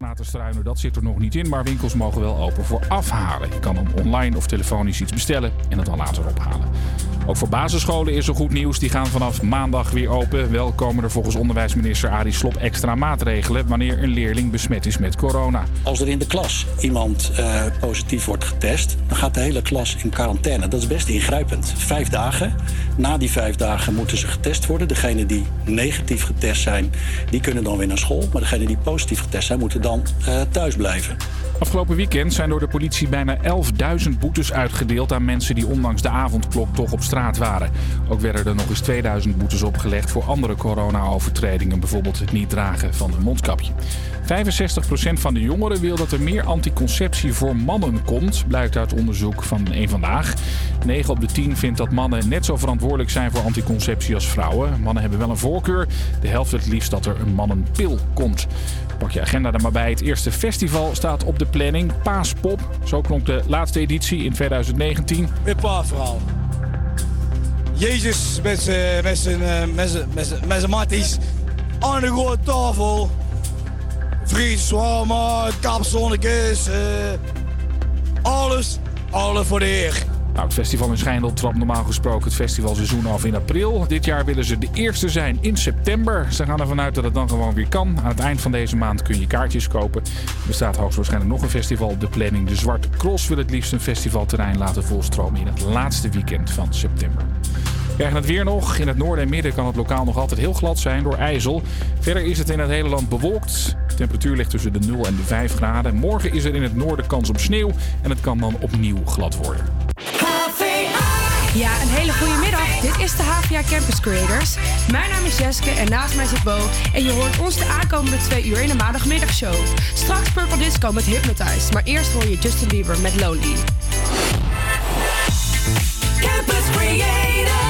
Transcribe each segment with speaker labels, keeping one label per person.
Speaker 1: Waterstruinen, dat zit er nog niet in, maar winkels mogen wel open voor afhalen. Je kan dan online of telefonisch iets bestellen en het dan later ophalen. Ook voor basisscholen is er goed nieuws. Die gaan vanaf maandag weer open. Wel komen er volgens onderwijsminister Arie Slop extra maatregelen wanneer een leerling besmet is met corona.
Speaker 2: Als er in de klas iemand uh, positief wordt getest, dan gaat de hele klas in quarantaine. Dat is best ingrijpend. Vijf dagen. Na die vijf dagen moeten ze getest worden. Degenen die negatief getest zijn, die kunnen dan weer naar school. Maar degenen die positief getest zijn, moeten dan uh, thuis blijven.
Speaker 1: Afgelopen weekend zijn door de politie bijna 11.000 boetes uitgedeeld aan mensen die ondanks de avondklok toch op straat waren. Ook werden er nog eens 2000 boetes opgelegd voor andere corona-overtredingen, bijvoorbeeld het niet dragen van een mondkapje. 65% van de jongeren wil dat er meer anticonceptie voor mannen komt, blijkt uit onderzoek van Eén Vandaag. 9 op de 10 vindt dat mannen net zo verantwoordelijk zijn voor anticonceptie als vrouwen. Mannen hebben wel een voorkeur. De helft het liefst dat er een mannenpil komt. Pak je agenda er maar bij. Het eerste festival staat op de planning. Paaspop. Zo klonk de laatste editie in 2019.
Speaker 3: Weer paasverhaal. Jezus met zijn met zijn zijn met zijn met zijn matties aan de grote tafel. Friet, zwaar, kapsonnetjes, uh, alles, alles voor de heer.
Speaker 1: Nou, het festival in Schijndel trapt normaal gesproken het festivalseizoen af in april. Dit jaar willen ze de eerste zijn in september. Ze gaan ervan uit dat het dan gewoon weer kan. Aan het eind van deze maand kun je kaartjes kopen. Er staat hoogstwaarschijnlijk nog een festival op de planning. De Zwarte Cross wil het liefst een festivalterrein laten volstromen in het laatste weekend van september. Krijgen het weer nog. In het noorden en midden kan het lokaal nog altijd heel glad zijn door ijzel. Verder is het in het hele land bewolkt. De temperatuur ligt tussen de 0 en de 5 graden. Morgen is er in het noorden kans op sneeuw en het kan dan opnieuw glad worden.
Speaker 4: Ja, een hele goede middag. Dit is de HVA Campus Creators. Mijn naam is Jeske en naast mij zit Bo. En je hoort ons de aankomende twee uur in de maandagmiddagshow. Straks Purple Disco met Hypnotize. Maar eerst hoor je Justin Bieber met Lonely.
Speaker 5: Campus Creators,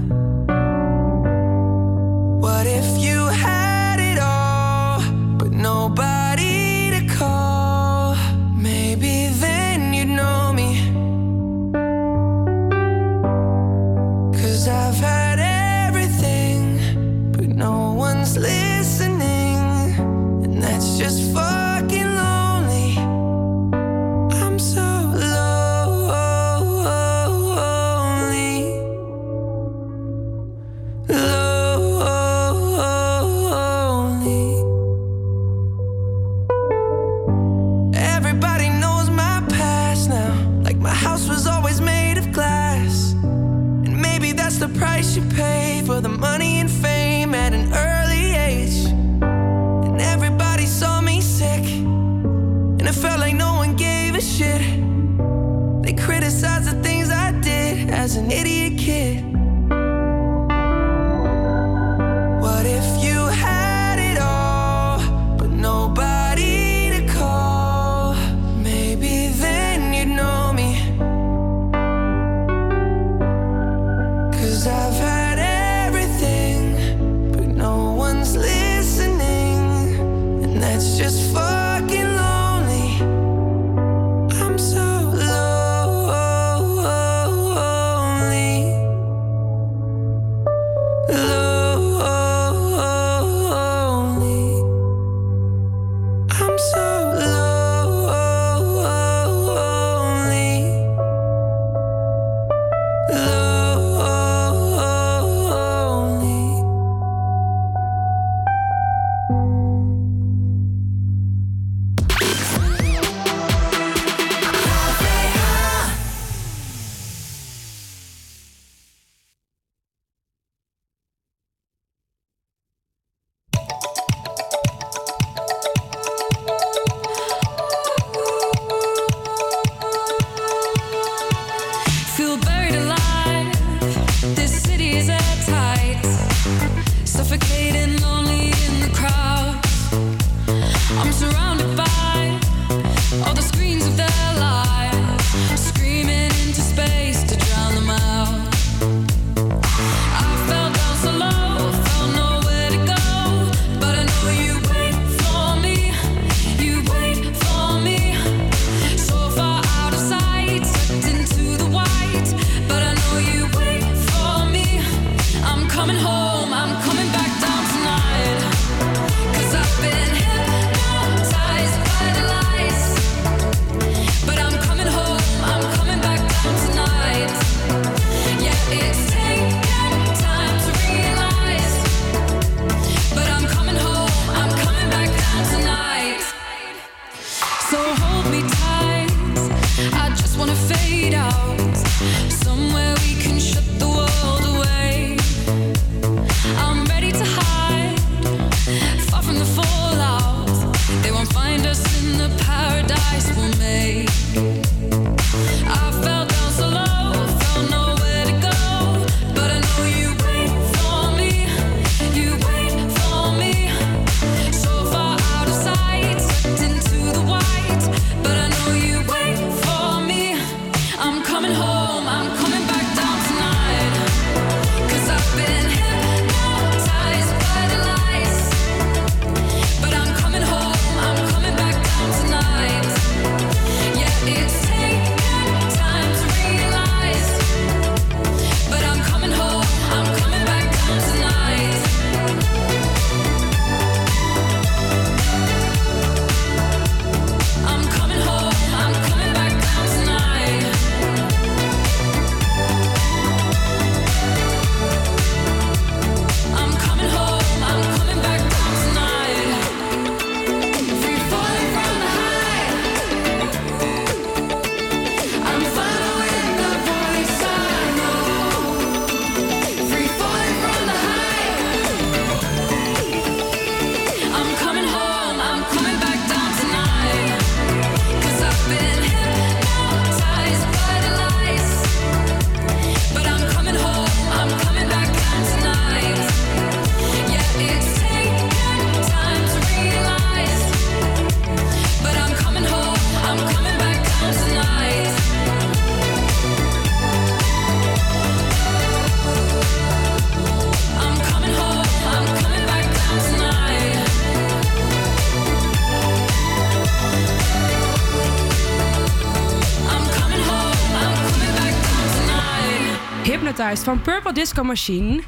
Speaker 5: Van Purple Disco Machine.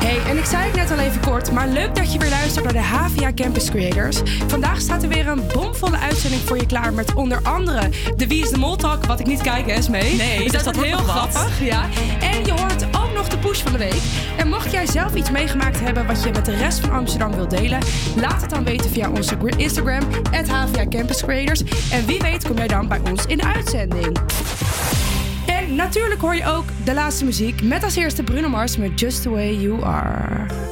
Speaker 5: Hey, en ik zei het net al even kort, maar leuk dat je weer luistert naar de HVA Campus Creators. Vandaag staat er weer een bomvolle uitzending voor je klaar met onder andere de Wie is de Mol Talk, wat ik niet kijk, dus is mee.
Speaker 4: Nee,
Speaker 5: dat, is heel grappig. Ja. En je hoort ook nog de push van de week. En mocht jij zelf iets meegemaakt hebben wat je met de rest van Amsterdam wilt delen, laat het dan weten via onze Instagram, HVA Campus Creators. En wie weet kom jij dan bij ons in de uitzending natuurlijk hoor je ook de laatste muziek met als eerste Bruno Mars met Just the Way You Are.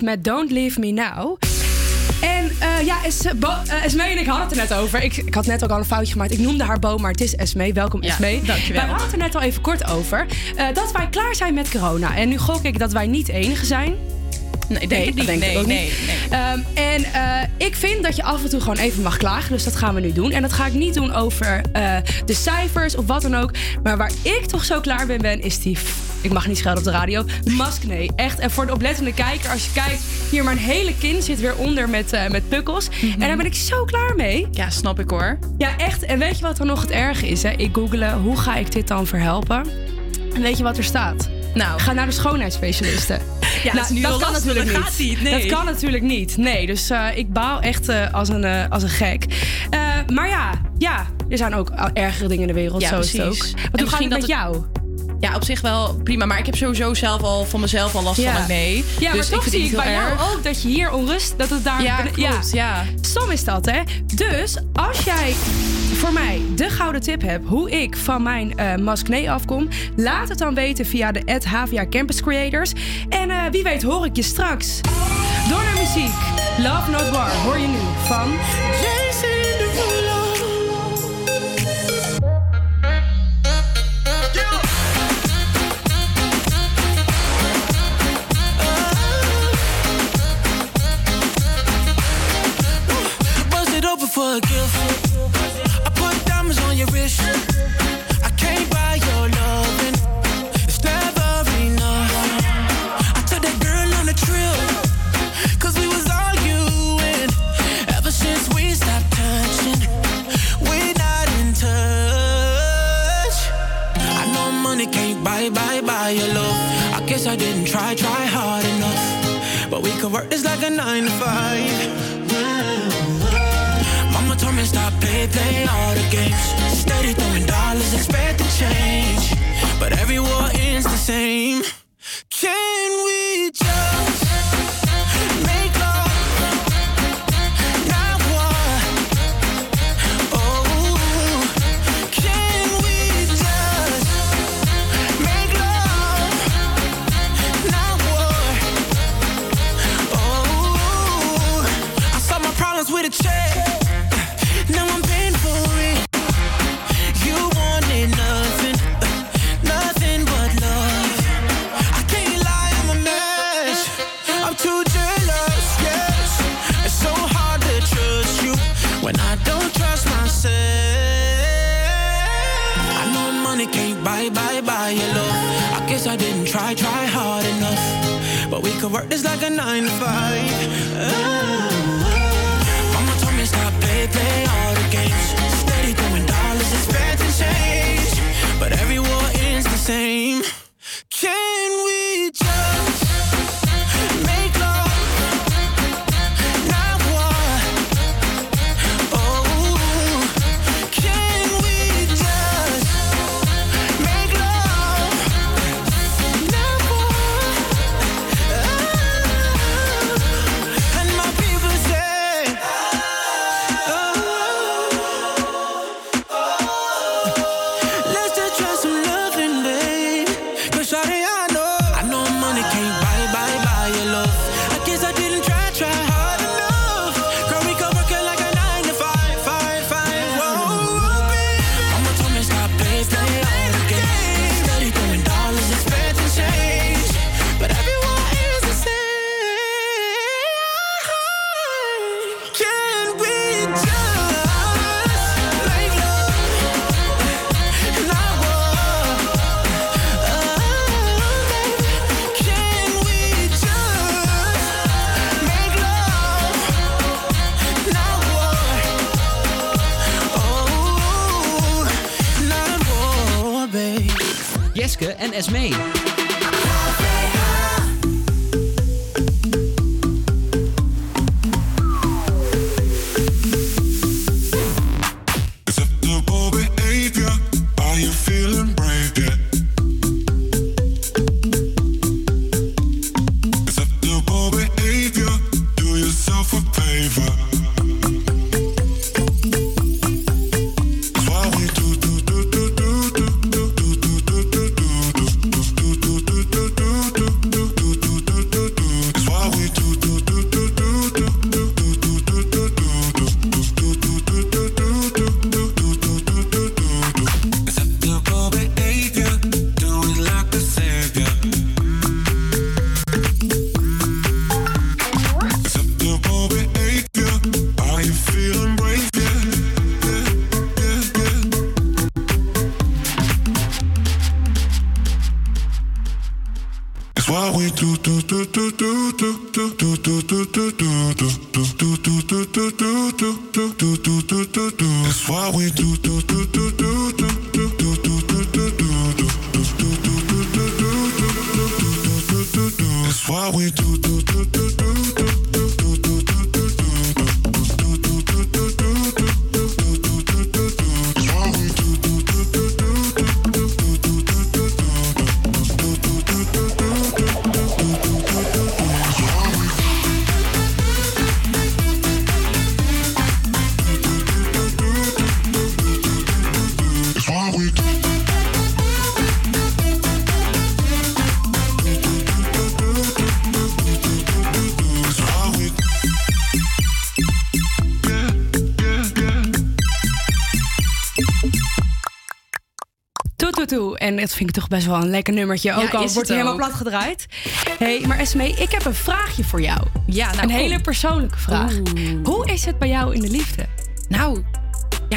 Speaker 4: Met Don't Leave Me Now. En eh, ja, es, Bo, eh, Esme en ik hadden het er net over. Ik, ik had net ook al een foutje gemaakt. Ik noemde haar Bo, maar het is Esme. Welkom
Speaker 6: Ja,
Speaker 4: Esme.
Speaker 6: dankjewel.
Speaker 4: Wij hadden het er net al even kort over. eh, dat wij klaar zijn met corona. En nu gok ik dat wij niet de enige zijn.
Speaker 6: Nee, denk ik
Speaker 4: dat
Speaker 6: niet.
Speaker 4: denk ik
Speaker 6: Nee,
Speaker 4: ook
Speaker 6: nee,
Speaker 4: niet.
Speaker 6: nee.
Speaker 4: Ehm, en ik vind dat je af en toe gewoon even mag klagen. Dus dat gaan we nu doen. En dat ga ik niet doen over de cijfers of wat dan ook. Maar waar ik toch zo klaar mee ben, is die... Ik mag niet schelden op de radio. Maskne. Echt. En voor de oplettende kijker, als je kijkt... Hier, mijn hele kin zit weer onder met, eh, met pukkels. En daar ben ik zo klaar mee.
Speaker 6: Ja, snap ik hoor.
Speaker 4: Ja, echt. En weet je wat dan nog het erge is? Hè? Ik googele, hoe ga ik dit dan verhelpen? En weet je wat er staat?
Speaker 6: Nou,
Speaker 4: Ga naar de schoonheidsspecialisten.
Speaker 6: Ja, dat is
Speaker 4: kan natuurlijk
Speaker 6: dat
Speaker 4: niet.
Speaker 6: gaat niet, nee.
Speaker 4: Dat kan natuurlijk niet. Nee, dus eh, ik baal echt eh, als, een, als een gek. Maar ja, ja, er zijn ook ergere dingen in de wereld.
Speaker 6: Ja,
Speaker 4: zo is het ook.
Speaker 6: precies.
Speaker 4: Maar
Speaker 6: En
Speaker 4: hoe gaat het met
Speaker 6: dat
Speaker 4: jou?
Speaker 6: Ja, op zich wel prima. Maar ik heb sowieso zelf al van mezelf al last
Speaker 4: Ja.
Speaker 6: van acne.
Speaker 4: Ja,
Speaker 6: dus
Speaker 4: maar
Speaker 6: ik
Speaker 4: toch
Speaker 6: vind
Speaker 4: zie ik bij
Speaker 6: heel
Speaker 4: jou ook dat je hier onrust, dat het daar...
Speaker 6: Ja, klopt. Ja.
Speaker 4: Stom is dat, hè? Dus als jij voor mij de gouden tip hebt hoe ik van mijn eh maskne afkom, laat het dan weten via de HVA Campus Creators. En eh, wie weet hoor ik je straks. Door naar muziek. Love Not War hoor je nu van...
Speaker 7: play, all the games. Throwing dollars, expecting change. But every war ends the same. Work this like a nine to five.
Speaker 4: Vind ik toch best wel een lekker nummertje. Ook al
Speaker 6: is
Speaker 4: wordt
Speaker 6: het
Speaker 4: hij helemaal plat gedraaid. hey, maar Esmee, ik heb een vraagje voor jou.
Speaker 6: Ja, nou,
Speaker 4: een hele persoonlijke vraag.
Speaker 6: Oeh.
Speaker 4: Hoe is het bij jou in de liefde?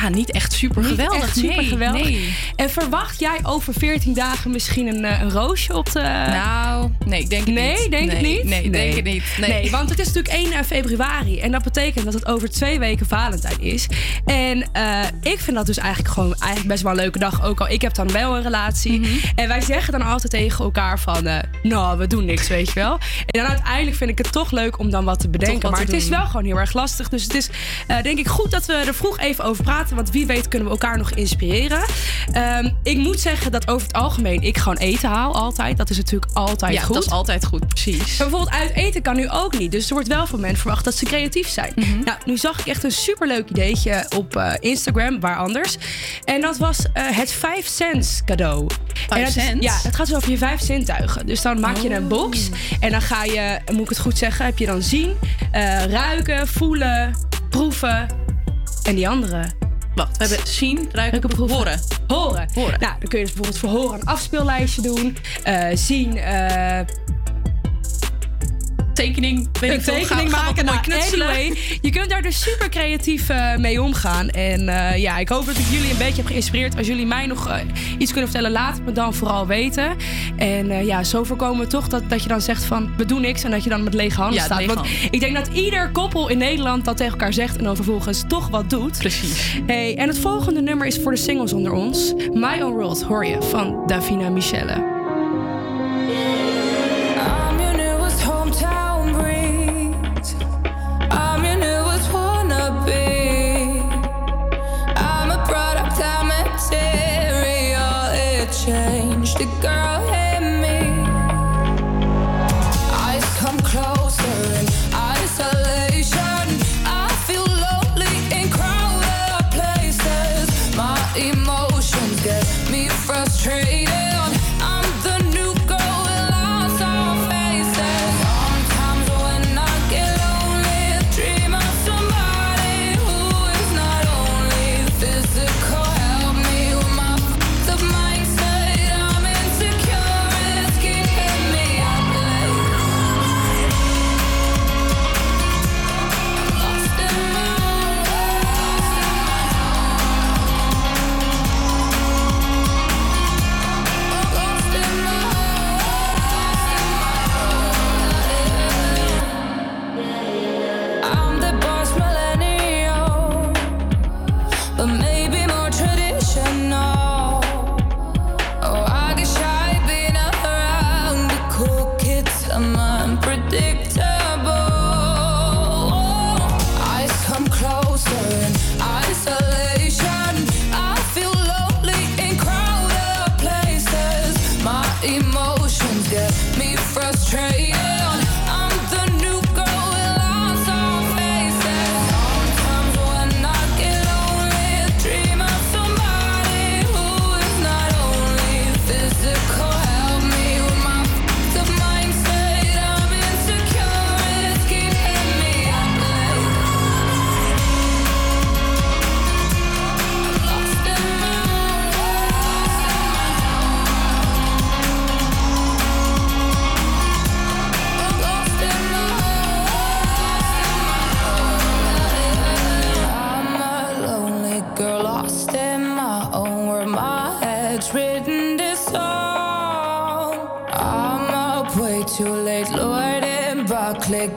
Speaker 6: Ja, niet echt super geweldig.
Speaker 4: Echt super
Speaker 6: nee,
Speaker 4: geweldig.
Speaker 6: nee.
Speaker 4: En verwacht jij over 14 dagen misschien een, eh, een roosje op de...
Speaker 6: Nou, nee, ik denk het
Speaker 4: nee,
Speaker 6: niet.
Speaker 4: denk het
Speaker 6: Nee,
Speaker 4: niet?
Speaker 6: nee, denk het niet. Nee.
Speaker 4: want het is natuurlijk 1 eh, februari. En dat betekent dat het over twee weken Valentijn is. En eh, ik vind dat dus eigenlijk gewoon eigenlijk best wel een leuke dag. Ook al ik heb dan wel een relatie.
Speaker 6: Mhm.
Speaker 4: En wij zeggen dan altijd tegen elkaar van... nou, we doen niks, weet je wel. En dan uiteindelijk vind ik het toch leuk om dan wat te bedenken.
Speaker 6: wat
Speaker 4: maar
Speaker 6: te
Speaker 4: het is wel gewoon heel erg lastig. Dus het is denk ik goed dat we er vroeg even over praten. Want wie weet kunnen we elkaar nog inspireren. Ehm, ik moet zeggen dat over het algemeen ik gewoon eten haal altijd. Dat is natuurlijk altijd
Speaker 6: Ja,
Speaker 4: goed.
Speaker 6: dat is altijd goed, precies.
Speaker 4: Maar bijvoorbeeld uit eten kan nu ook niet. Dus er wordt wel van mensen verwacht dat ze creatief zijn.
Speaker 6: Mhm.
Speaker 4: Nou, nu zag ik echt een superleuk ideetje op eh, Instagram, waar anders. En dat was eh, het 5 cents cadeau. en dat is-
Speaker 6: cents?
Speaker 4: ja, het gaat dus over je vijf zintuigen. Dus dan maak je een
Speaker 6: Oh.
Speaker 4: box. En dan ga je, moet ik het goed zeggen, heb je dan zien, eh, ruiken, voelen, proeven. En die andere.
Speaker 6: Wacht, we hebben zien, ruiken,
Speaker 4: proeven.
Speaker 6: horen.
Speaker 4: Horen.
Speaker 6: Horen.
Speaker 4: Nou, dan kun je dus bijvoorbeeld voor horen een afspeellijstje doen. Eh, zien, eh,
Speaker 6: Tekening, weet
Speaker 4: een
Speaker 6: ik
Speaker 4: tekening
Speaker 6: Gaan- gaan
Speaker 4: maken.
Speaker 6: mooi
Speaker 4: Nou, anyway, je kunt daar dus super creatief eh, mee omgaan. En eh, ja, ik hoop dat ik jullie een beetje heb geïnspireerd. Als jullie mij nog eh, iets kunnen vertellen, laat het me dan vooral weten. En ja, zo voorkomen we toch dat, dat je dan zegt van we doen niks en dat je dan met lege handen
Speaker 6: Ja,
Speaker 4: staat. Want
Speaker 6: handen.
Speaker 4: ik denk dat ieder koppel in Nederland dat tegen elkaar zegt en dan vervolgens toch wat doet.
Speaker 6: Precies.
Speaker 4: Hey, en het volgende nummer is voor de singles onder ons. My Own World hoor je van Davina Michelle.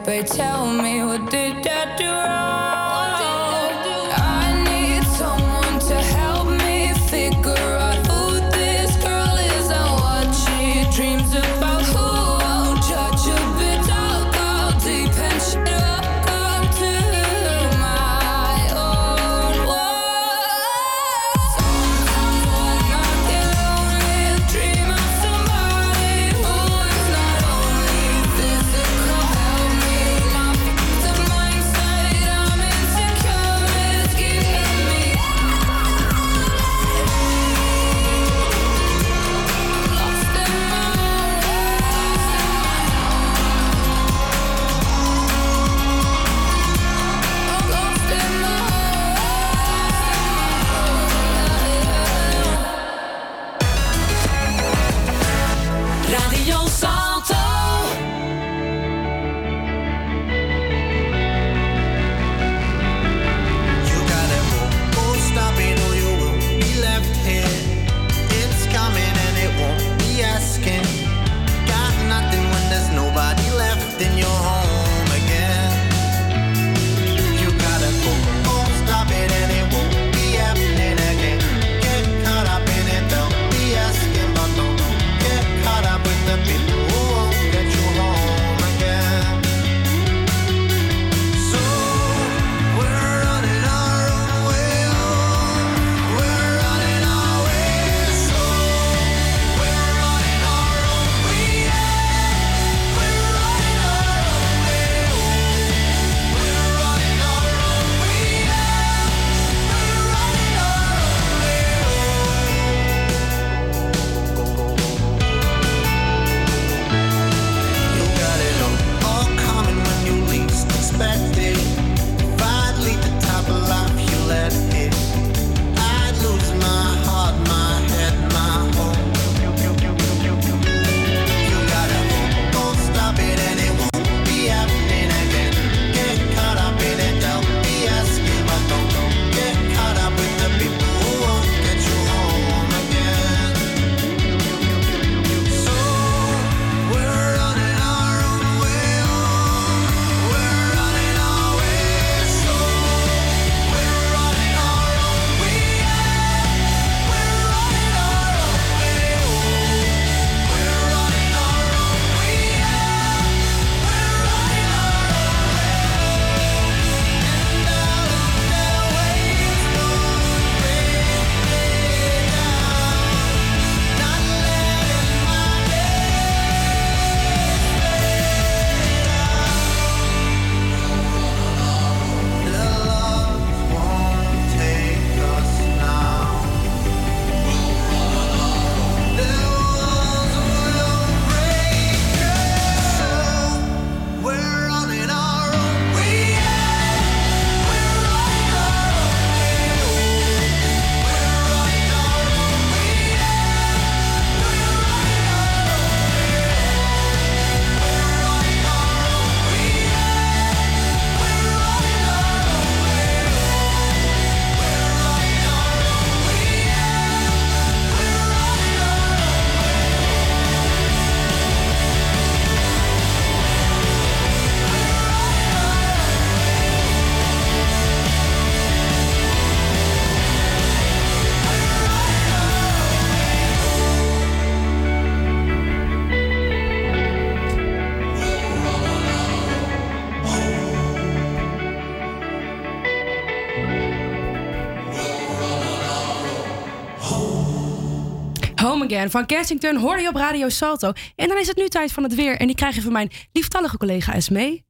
Speaker 8: But tell me
Speaker 9: Again
Speaker 4: van Kensington hoor je op Radio Salto. En dan is het nu tijd van het weer. En die krijg je van mijn lieftallige collega Esmee.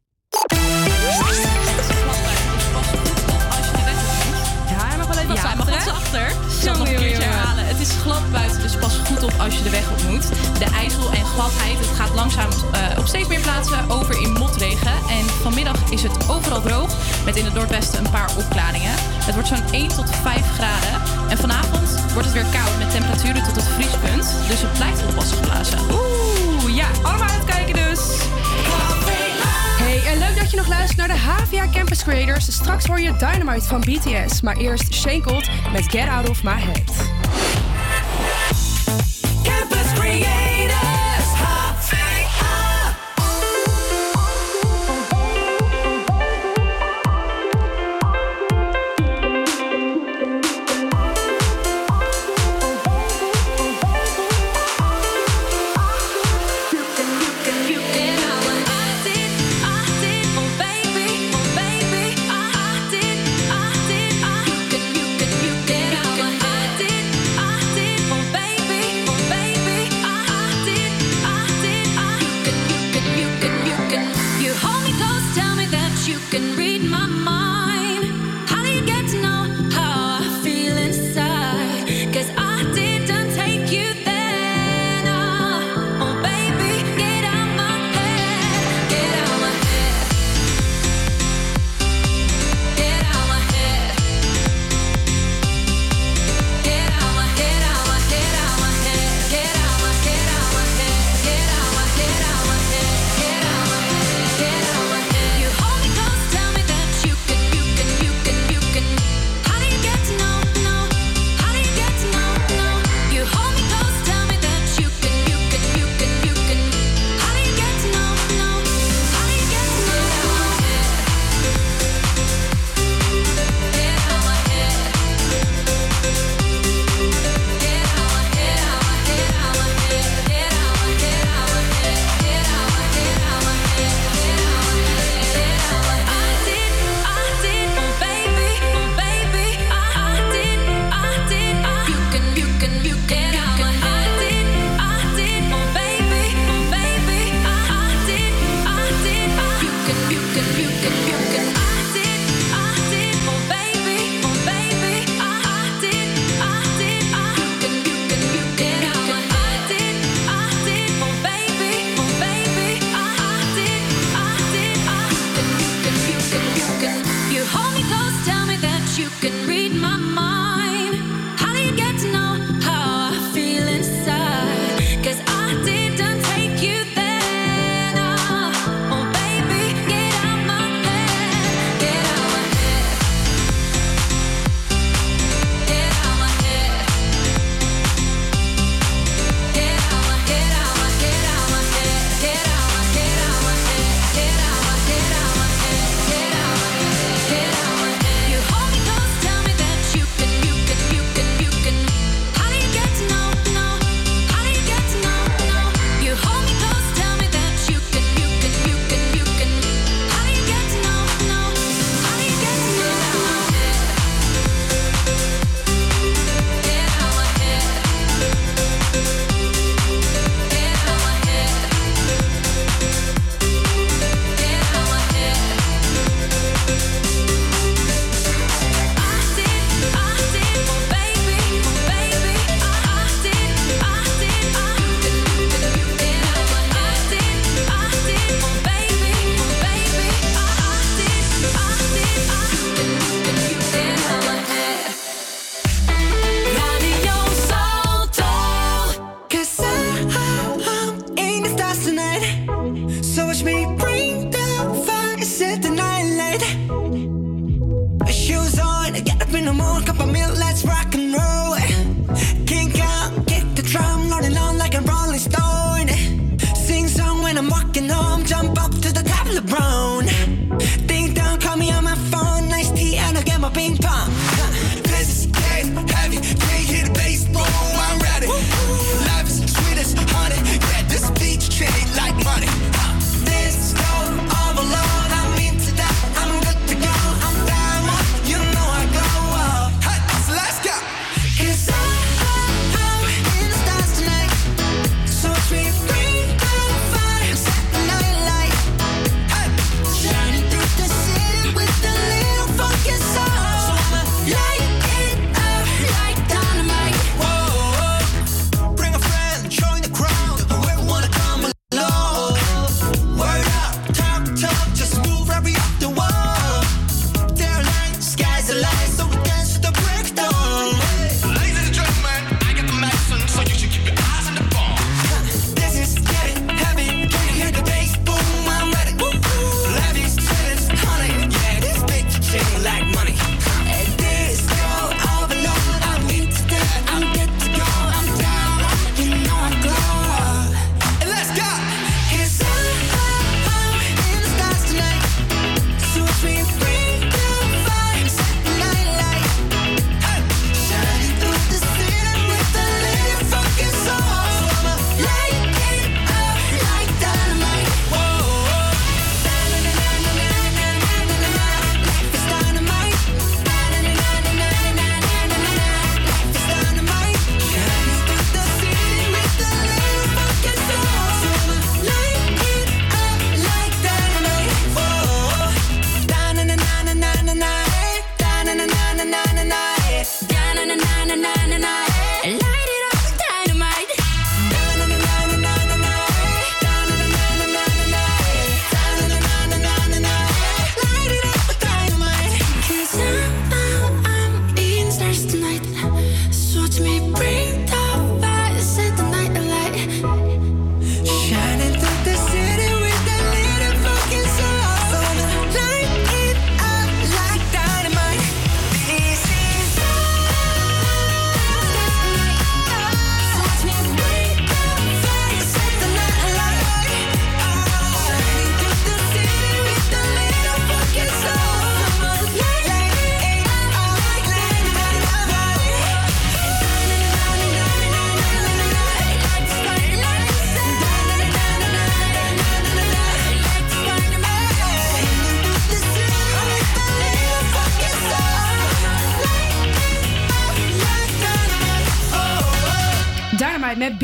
Speaker 4: Ja, hij mag wel even achter.
Speaker 6: Keertje herhalen is glad buiten, dus pas goed op als je de weg op moet. De ijzel en gladheid, het gaat langzaam eh, op steeds meer plaatsen over in motregen. En vanmiddag is het overal droog, met in het noordwesten een paar opklaringen. Het wordt zo'n 1 tot 5 graden. En vanavond wordt het weer koud, met temperaturen tot het vriespunt. Dus het blijft oppassen geblazen.
Speaker 4: Oeh, ja, allemaal uitkijken dus! Hey, en leuk dat je nog luistert naar de HVA Campus Creators. Straks hoor je Dynamite van BTS, maar eerst Shankled met Get Out of My Head.
Speaker 10: Campus creators.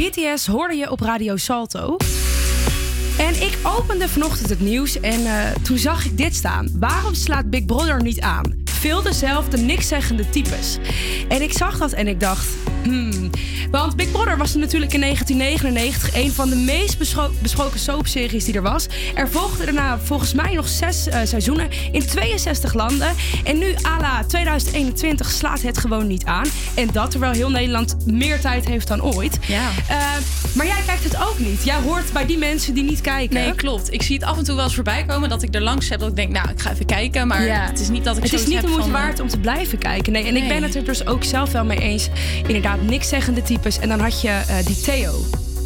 Speaker 4: BTS hoorde je op Radio Salto. En ik opende vanochtend het nieuws en eh, toen zag ik dit staan. Waarom slaat Big Brother niet aan? Veel dezelfde nikszeggende types. En ik zag dat en ik dacht... Hmm. Want Big Brother was natuurlijk in 1999 een van de meest bescho- besproken soapseries die er was. Er volgden daarna volgens mij nog zes eh, seizoenen in 62 landen. En nu, à la 2021, slaat het gewoon niet aan. En dat terwijl heel Nederland meer tijd heeft dan ooit.
Speaker 6: Ja.
Speaker 4: Eh, maar jij kijkt het ook niet. Jij hoort bij die mensen die niet kijken.
Speaker 6: Nee, klopt. Ik zie het af en toe wel eens voorbij komen dat ik er langs heb dat ik denk, nou, ik ga even kijken. Maar
Speaker 4: Ja.
Speaker 6: het is niet dat ik
Speaker 4: Het is niet de moeite waard om te blijven kijken. Nee, en ik ben het er dus ook zelf wel mee eens. Inderdaad, niks zeggende types. En dan had je eh, die Theo.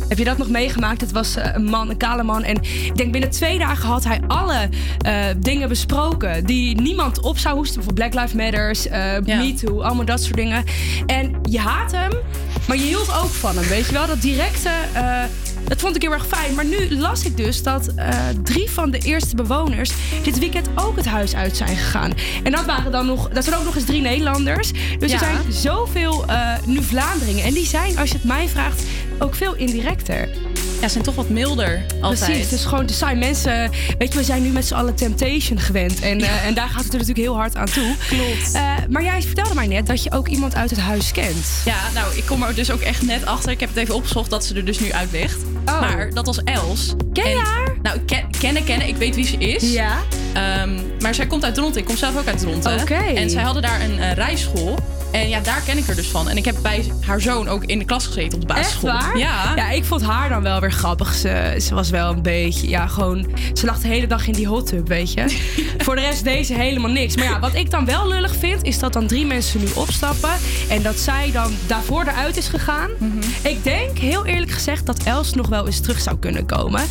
Speaker 4: Heb je dat nog meegemaakt? Het was eh, een man, een kale man. En ik denk binnen twee dagen had hij alle eh, dingen besproken die niemand op zou hoesten. Bijvoorbeeld Black Lives Matters, eh Me Too, allemaal dat soort dingen. En je haat hem, maar je hield ook van hem. Weet je wel, dat directe. Dat vond ik heel erg fijn. Maar nu las ik dus dat eh, drie van de eerste bewoners dit weekend ook het huis uit zijn gegaan. En dat waren dan nog, dat zijn ook nog eens drie Nederlanders. Dus
Speaker 6: Ja.
Speaker 4: er zijn zoveel eh, nu Vlaanderingen. En die zijn, als je het mij vraagt, ook veel indirecter.
Speaker 6: Ja, zijn toch wat milder altijd.
Speaker 4: Precies, dus gewoon te saai. Mensen, weet je, we zijn nu met z'n allen Temptation gewend. En, eh, en daar gaat het er natuurlijk heel hard aan toe.
Speaker 6: Klopt.
Speaker 4: Eh, maar jij vertelde mij net dat je ook iemand uit het huis kent.
Speaker 6: Ja, nou, ik kom er dus ook echt net achter. Ik heb het even opgezocht dat ze er dus nu uit ligt. Maar dat was Els.
Speaker 4: Ken je
Speaker 6: En-
Speaker 4: haar?
Speaker 6: Nou, ken, kennen, kennen. Ik weet wie ze is.
Speaker 4: Ja.
Speaker 6: Ehm, maar zij komt uit Dronten. Ik kom zelf ook uit Dronten.
Speaker 4: Oké.
Speaker 6: En zij hadden daar een eh, rijschool. En ja, daar ken ik haar dus van. En ik heb bij haar zoon ook in de klas gezeten op de
Speaker 4: Echt
Speaker 6: basisschool. Ja.
Speaker 4: Ja, ik vond haar dan wel weer grappig. Ze, ze was wel een beetje, ja, gewoon... Ze lag de hele dag in die hot tub, weet je. Voor de rest deze helemaal niks. Maar ja, wat ik dan wel lullig vind... is dat dan drie mensen nu opstappen... en dat zij dan daarvoor eruit is gegaan.
Speaker 6: Mhm.
Speaker 4: Ik denk, heel eerlijk gezegd... dat Els nog wel eens terug zou kunnen komen.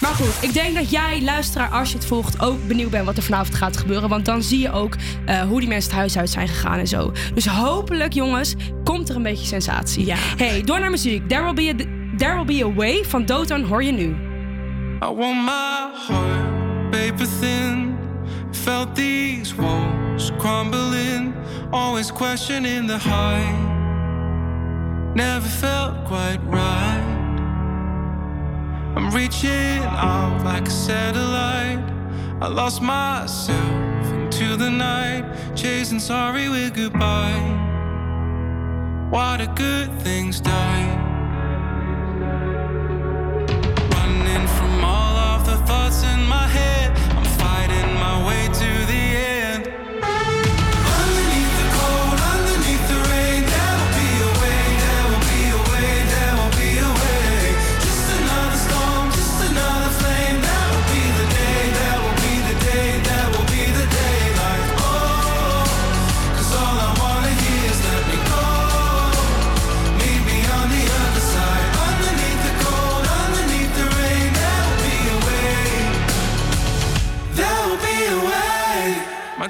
Speaker 4: Maar goed, ik denk dat jij, luisteraar, als je het volgt... ook benieuwd bent wat er vanavond gaat gebeuren. Want dan zie je ook eh, hoe die mensen het huis uit zijn gegaan en zo. Dus hopelijk, jongens, komt er een beetje sensatie.
Speaker 6: Ja.
Speaker 4: Hey, door naar muziek. There will be a, There will be a way van Dotan hoor je nu.
Speaker 11: I want my heart paper thin. Felt these walls crumbling. Always questioning the height. Never felt quite right. I'm reaching out like a satellite. I lost myself into the night. Chasing sorry with goodbye. Why do good things die? Thoughts in my head. I'm fighting my way to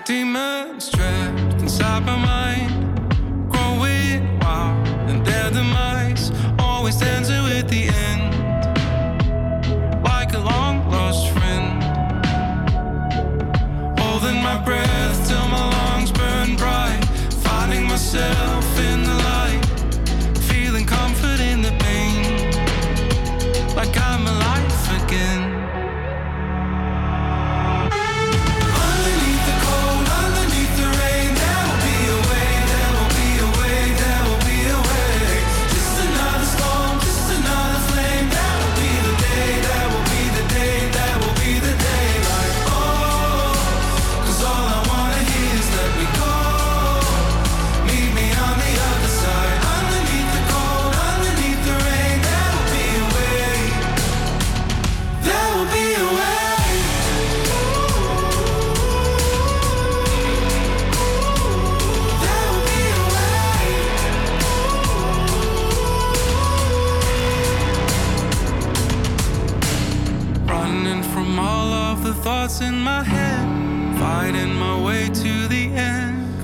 Speaker 11: demons trapped inside my mind, growing wild and their demise. Always dancing with the end, like a long lost friend. Holding my breath till my lungs burn bright, finding myself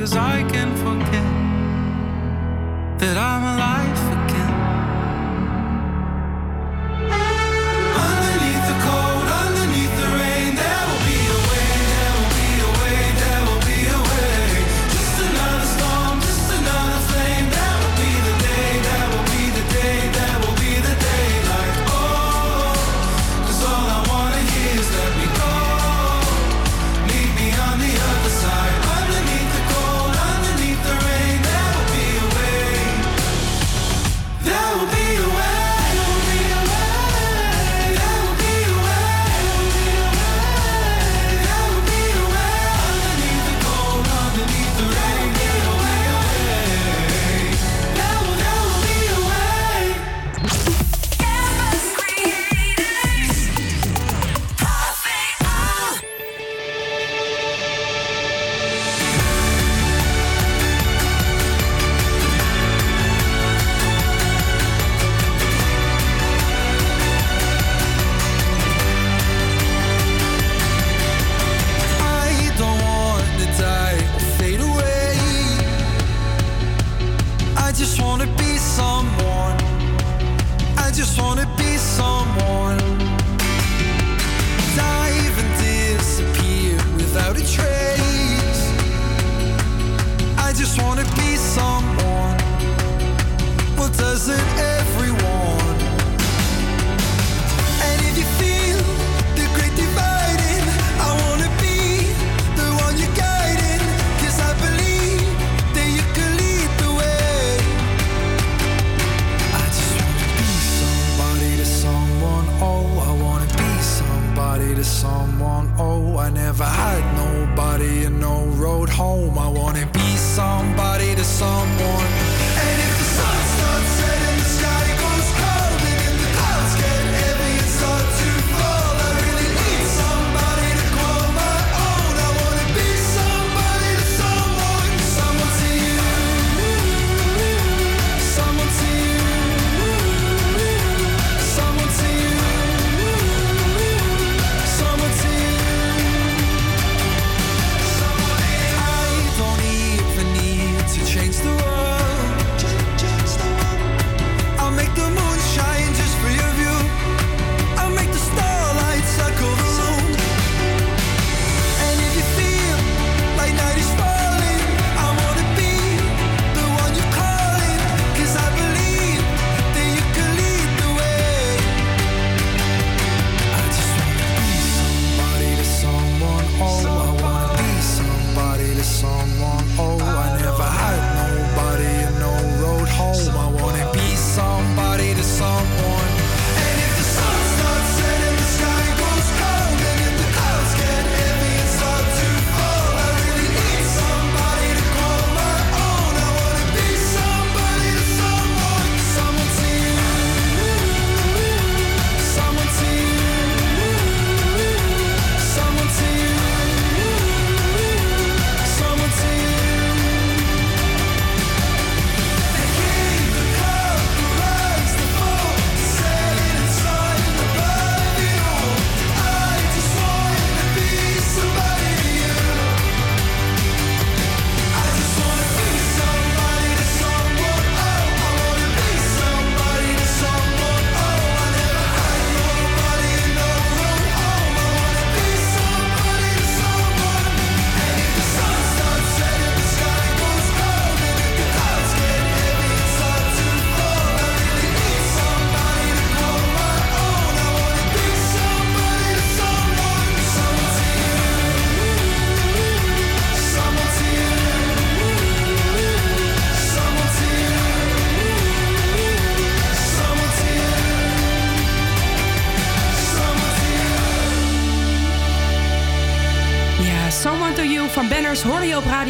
Speaker 11: Cause I can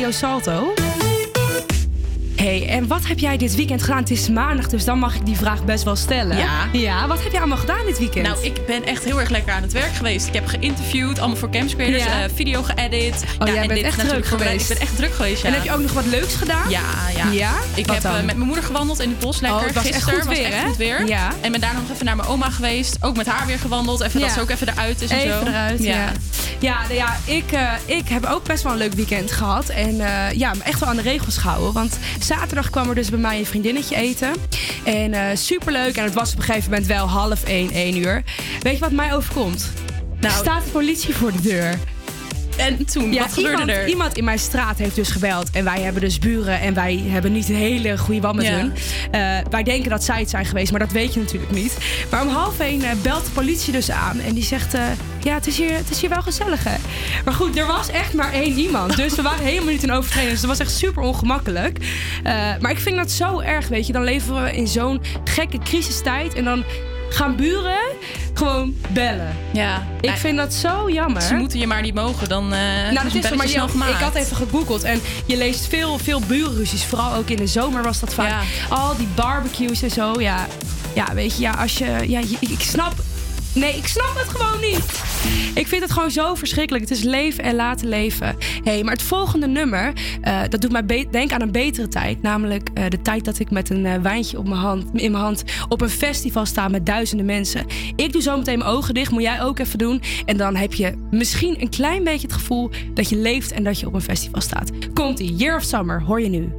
Speaker 4: Radio Salto. hey, en wat heb jij dit weekend gedaan? Het is maandag, dus dan mag ik die vraag best wel stellen.
Speaker 6: Ja.
Speaker 4: Ja, wat heb jij allemaal gedaan dit weekend?
Speaker 6: Nou, ik ben echt heel erg lekker aan het werk geweest. Ik heb geïnterviewd, allemaal voor Camps Creators,
Speaker 4: Ja.
Speaker 6: eh, video geëdit.
Speaker 4: Oh, jij
Speaker 6: en
Speaker 4: bent
Speaker 6: dit
Speaker 4: echt druk geweest.
Speaker 6: Ik ben echt druk geweest, ja.
Speaker 4: En heb je ook nog wat leuks gedaan?
Speaker 6: Ja, ja.
Speaker 4: Ja?
Speaker 6: Ik
Speaker 4: Wat
Speaker 6: heb
Speaker 4: dan?
Speaker 6: eh, met mijn moeder gewandeld in het bos lekker.
Speaker 4: Oh, het was echt
Speaker 6: Gisteren
Speaker 4: goed
Speaker 6: was
Speaker 4: weer,
Speaker 6: echt
Speaker 4: hè?
Speaker 6: goed weer.
Speaker 4: Ja.
Speaker 6: En ben daarna nog even naar mijn oma geweest. Ook met haar weer gewandeld. Even dat
Speaker 4: Ja.
Speaker 6: ze ook even eruit is en
Speaker 4: Even
Speaker 6: zo.
Speaker 4: eruit, ja. Ja, nou ja ik, eh, ik heb ook best wel een leuk weekend gehad. En eh, ja, echt wel aan de regels gehouden. Want zaterdag kwam er dus bij mij een vriendinnetje eten. En eh superleuk. En het was op een gegeven moment wel half één, één uur. Weet je wat mij overkomt?
Speaker 6: Nou,
Speaker 4: er staat de politie voor de deur.
Speaker 6: En toen,
Speaker 4: Ja,
Speaker 6: wat gebeurde
Speaker 4: iemand,
Speaker 6: er?
Speaker 4: Iemand in mijn straat heeft dus gebeld. En wij hebben dus buren. En wij hebben niet een hele goede met
Speaker 6: Ja.
Speaker 4: hun. Wij denken dat zij het zijn geweest. Maar dat weet je natuurlijk niet. Maar om half één belt de politie dus aan. En die zegt... ja, het is, hier, het is hier wel gezellig, hè? Maar goed, er was echt maar één iemand. Dus we waren helemaal niet in overtreding. Dus dat was echt super ongemakkelijk. Eh, maar ik vind dat zo erg, weet je. Dan leven we in zo'n gekke crisistijd. En dan gaan buren gewoon bellen.
Speaker 6: Ja.
Speaker 4: Ik vind dat zo jammer.
Speaker 6: Ze moeten je maar niet mogen, dan eh
Speaker 4: Nou, dat
Speaker 6: is
Speaker 4: maar
Speaker 6: snel gemaakt.
Speaker 4: ik had even gegoogeld en je leest veel, veel burenruzies. Vooral ook in de zomer was dat vaak.
Speaker 6: Ja.
Speaker 4: Al die barbecues en zo. Ja, ja weet je, ja, als je. Ja, ik snap. Nee, ik snap het gewoon niet. Ik vind het gewoon zo verschrikkelijk. Het is leven en laten leven. hey, maar het volgende nummer, eh, dat doet mij denken aan een betere tijd. Namelijk eh, de tijd dat ik met een eh, wijntje op mijn hand, in mijn hand op een festival sta met duizenden mensen. Ik doe zo meteen mijn ogen dicht, moet jij ook even doen. En dan heb je misschien een klein beetje het gevoel dat je leeft en dat je op een festival staat. Komt-ie, Year of Summer, hoor je nu.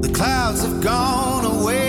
Speaker 8: The clouds have gone away.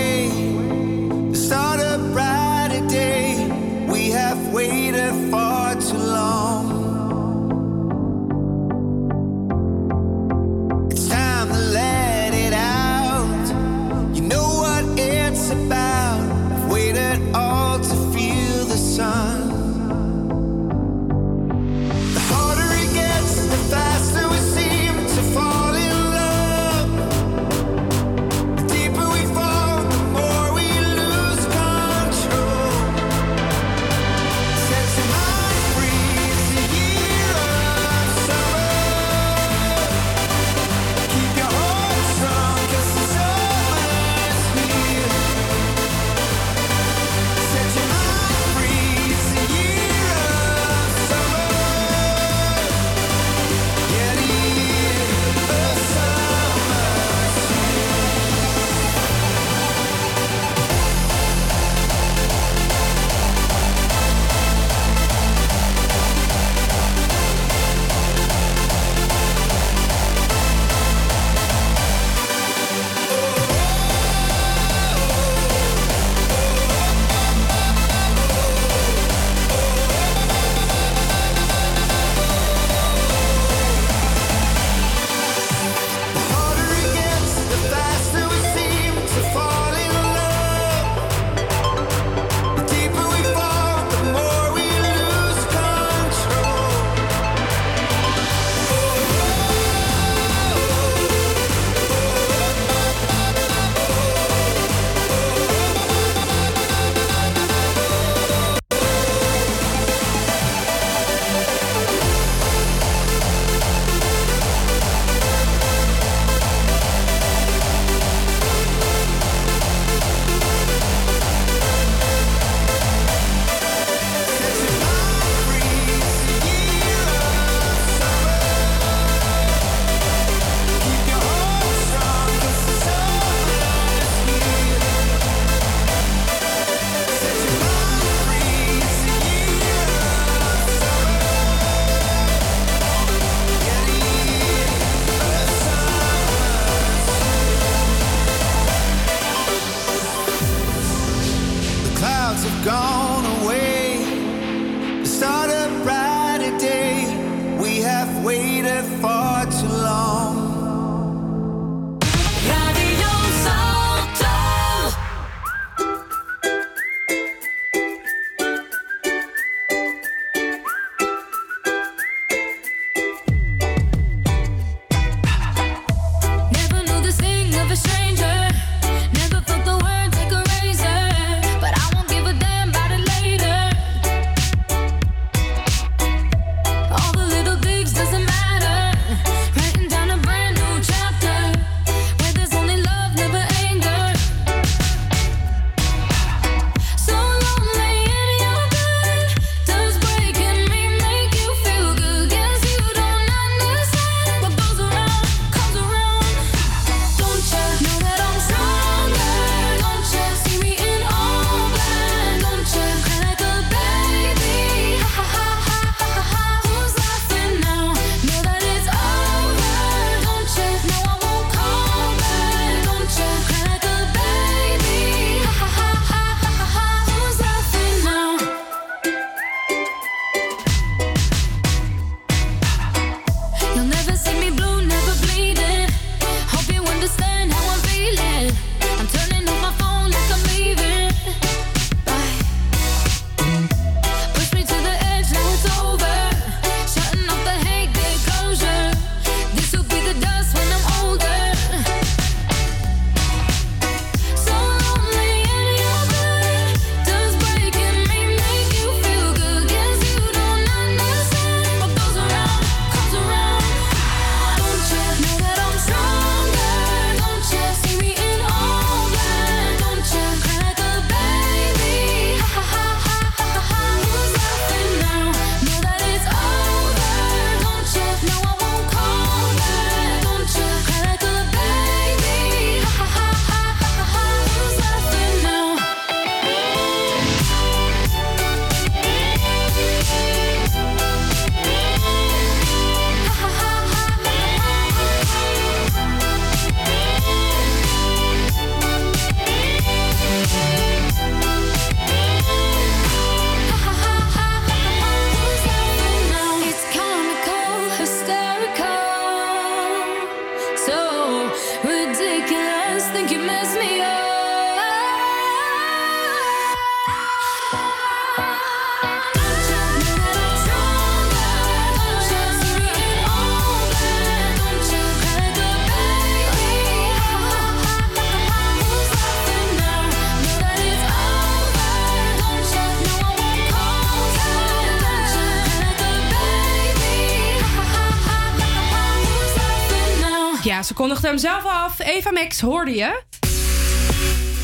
Speaker 4: Eva Max hoorde je.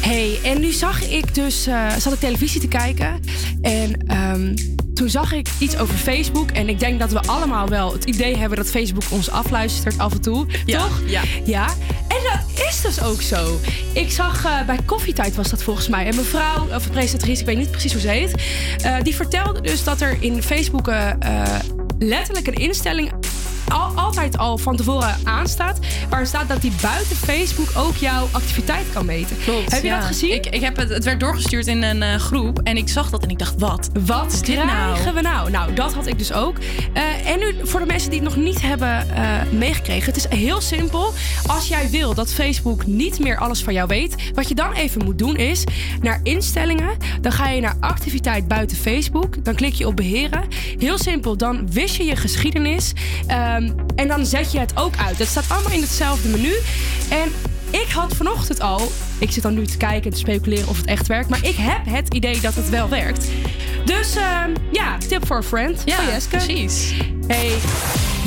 Speaker 4: hey, en nu zag ik dus... eh, zat ik televisie te kijken. En ehm, toen zag ik iets over Facebook. En ik denk dat we allemaal wel het idee hebben... dat Facebook ons afluistert af en toe. toch?
Speaker 6: ja.
Speaker 4: Ja. En dat is dus ook zo. Ik zag eh, bij Koffietijd was dat volgens mij. En mevrouw, of presentatrice, ik weet niet precies hoe ze heet... eh, die vertelde dus dat er in Facebook... letterlijk een instelling altijd al van tevoren aanstaat. Waar staat dat die buiten Facebook ook jouw activiteit kan meten.
Speaker 6: Klopt,
Speaker 4: Heb je
Speaker 6: ja.
Speaker 4: dat gezien?
Speaker 6: Ik, ik heb het, het werd doorgestuurd in een eh, groep en ik zag dat en ik dacht, wat?
Speaker 4: Wat
Speaker 6: is dit nou?
Speaker 4: krijgen we nou? Nou, dat had ik dus ook. Eh, en nu voor de mensen die het nog niet hebben eh, meegekregen. Het is heel simpel. Als jij wil dat Facebook niet meer alles van jou weet. Wat je dan even moet doen is naar instellingen. Dan ga je naar activiteit buiten Facebook. Dan klik je op beheren. Heel simpel. Dan wist je je geschiedenis. Ehm, en dan zet je het ook uit. Het staat allemaal in hetzelfde menu. En ik had vanochtend al. Ik zit dan nu te kijken en te speculeren of het echt werkt. Maar ik heb het idee dat het wel werkt. Dus ehm, ja, tip for a friend.
Speaker 6: Ja,
Speaker 4: Jeske.
Speaker 6: precies.
Speaker 4: Hey,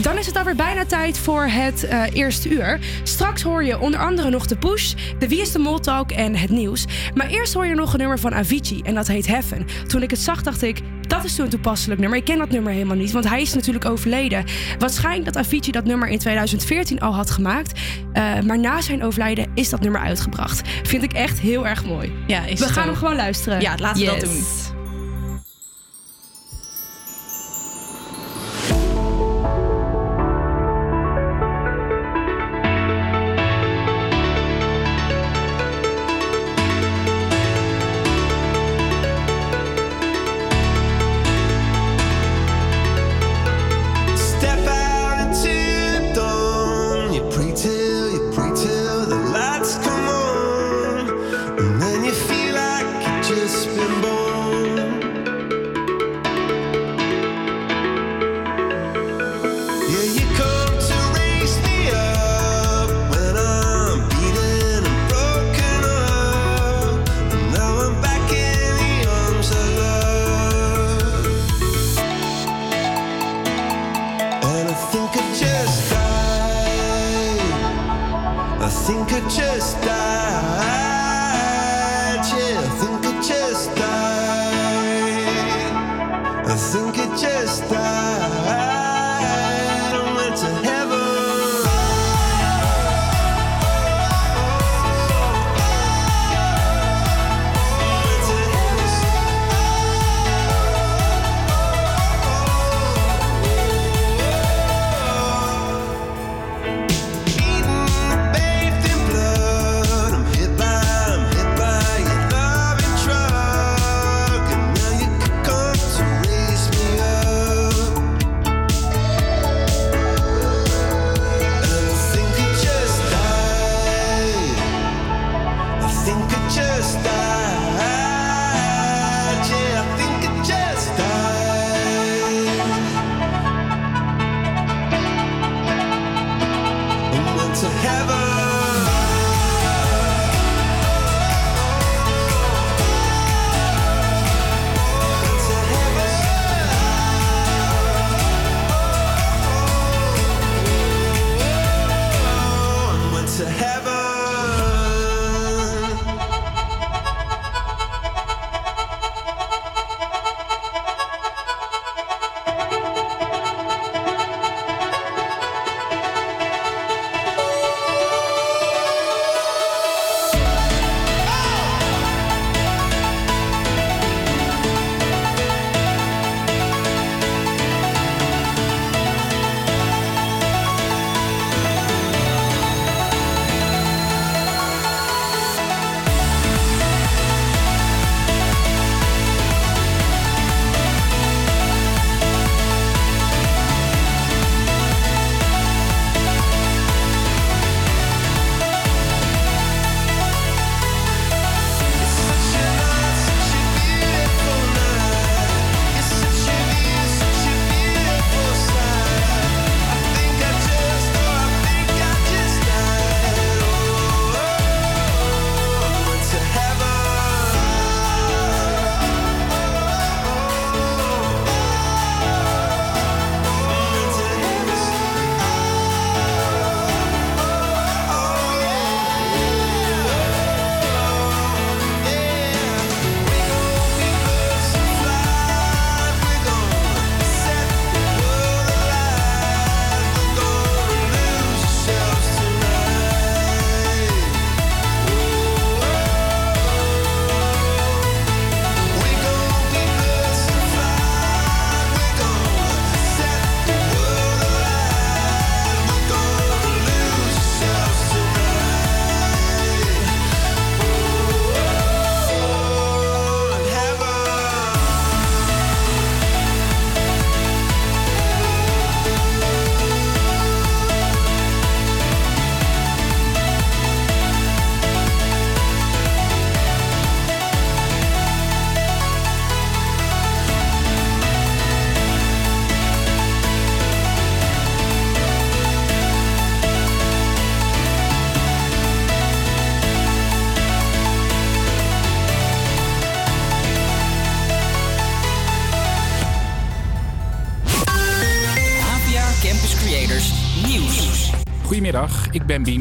Speaker 4: dan is het alweer bijna tijd voor het eh, eerste uur. Straks hoor je onder andere nog de push, de Wie is de Mol Talk en het nieuws. Maar eerst hoor je nog een nummer van Avicii en dat heet Heaven. Toen ik het zag dacht ik, dat is zo'n toepasselijk nummer. Ik ken dat nummer helemaal niet, want hij is natuurlijk overleden. Waarschijnlijk dat Avicii dat nummer in 2014 al had gemaakt. Eh, maar na zijn overlijden is dat nummer uitgebracht. Vind ik echt heel erg mooi.
Speaker 6: Ja, is
Speaker 4: We gaan hem gewoon luisteren.
Speaker 6: Ja, laten we dat doen.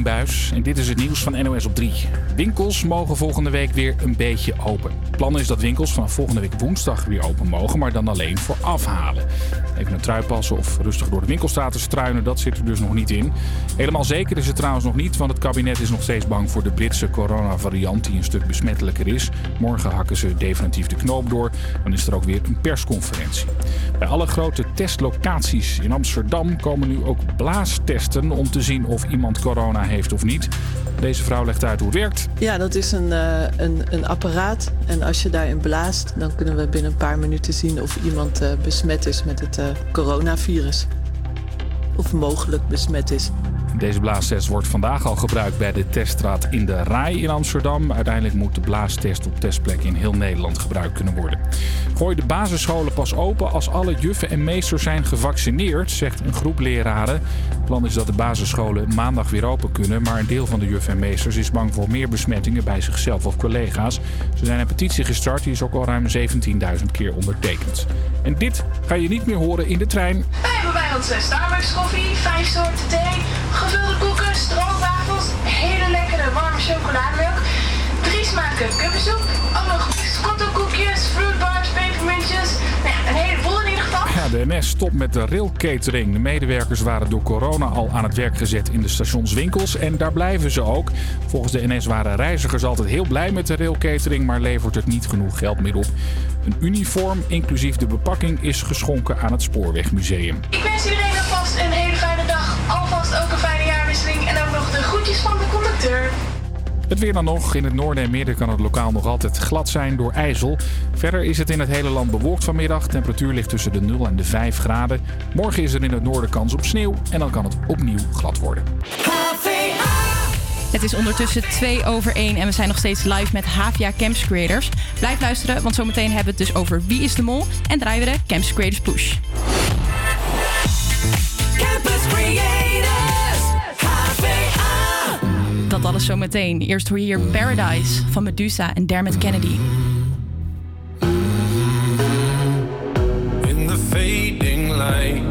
Speaker 1: En dit is het nieuws van NOS op 3. Winkels mogen volgende week weer een beetje open. Het plan is dat winkels vanaf volgende week woensdag weer open mogen, maar dan alleen voor afhalen. Even een trui passen of rustig door de winkelstraten struinen, dat zit er dus nog niet in. Helemaal zeker is het trouwens nog niet, want het kabinet is nog steeds bang voor de Britse coronavariant die een stuk besmettelijker is. Morgen hakken ze definitief de knoop door, dan is er ook weer een persconferentie. Bij alle grote testlocaties in Amsterdam komen nu ook blaastesten om te zien of iemand corona heeft of niet. Deze vrouw legt uit hoe het werkt.
Speaker 12: Ja, dat is een, eh, een, een apparaat. En als je daarin blaast, dan kunnen we binnen een paar minuten zien of iemand eh, besmet is met het eh, coronavirus. Of mogelijk besmet is.
Speaker 1: Deze blaastest wordt vandaag al gebruikt bij de teststraat in de Rai in Amsterdam. Uiteindelijk moet de blaastest op testplekken in heel Nederland gebruikt kunnen worden. Gooi de basisscholen pas open als alle juffen en meesters zijn gevaccineerd, zegt een groep leraren. Het plan is dat de basisscholen maandag weer open kunnen, maar een deel van de juffen en meesters is bang voor meer besmettingen bij zichzelf of collega's. Ze zijn een petitie gestart, die is ook al ruim 17.000 keer ondertekend. En dit ga je niet meer horen in de trein.
Speaker 13: Wij hebben bij ons Starbucks koffie, vijf soorten thee, koekjes, stroopwafels, hele lekkere warme chocolademelk, drie smaken kuppensoep, ook nog scottelkoekjes, fruitbars, pepermuntjes, nou ja, een heleboel in ieder geval.
Speaker 1: Ja, de NS stopt met de railcatering. De medewerkers waren door corona al aan het werk gezet in de stationswinkels en daar blijven ze ook. Volgens de NS waren reizigers altijd heel blij met de railcatering, maar levert het niet genoeg geld meer op. Een uniform, inclusief de bepakking, is geschonken aan het Spoorwegmuseum.
Speaker 13: Ik wens iedereen
Speaker 1: Het weer dan nog. In het noorden en midden kan het lokaal nog altijd glad zijn door ijzel. Verder is het in het hele land bewolkt vanmiddag. Temperatuur ligt tussen de 0 en de 5 graden. Morgen is er in het noorden kans op sneeuw en dan kan het opnieuw glad worden.
Speaker 6: Het is ondertussen 2 over 1 en we zijn nog steeds live met Havia Camps Creators. Blijf luisteren, want zometeen hebben we het dus over Wie is de Mol en draaien we de Camps Creators Push.
Speaker 14: Campus Creators,
Speaker 6: Dat alles zometeen. Eerst hoor je hier Paradise van Medusa en Dermot Kennedy.
Speaker 11: In the fading light,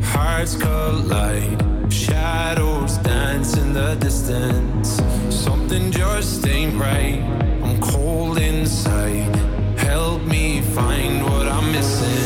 Speaker 11: hearts collide. Shadows dance in the distance. Something just ain't right. I'm cold inside. Help me find what I'm missing.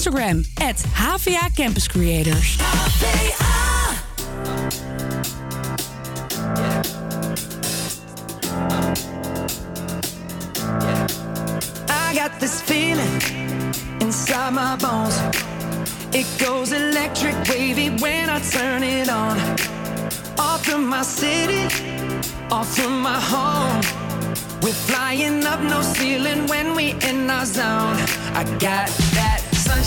Speaker 4: Instagram, at HVA Campus Creators.
Speaker 5: I got this feeling inside my bones. It goes electric wavy when I turn it on. Off from my city, off from my home. We're flying up no ceiling when we in our zone. I got that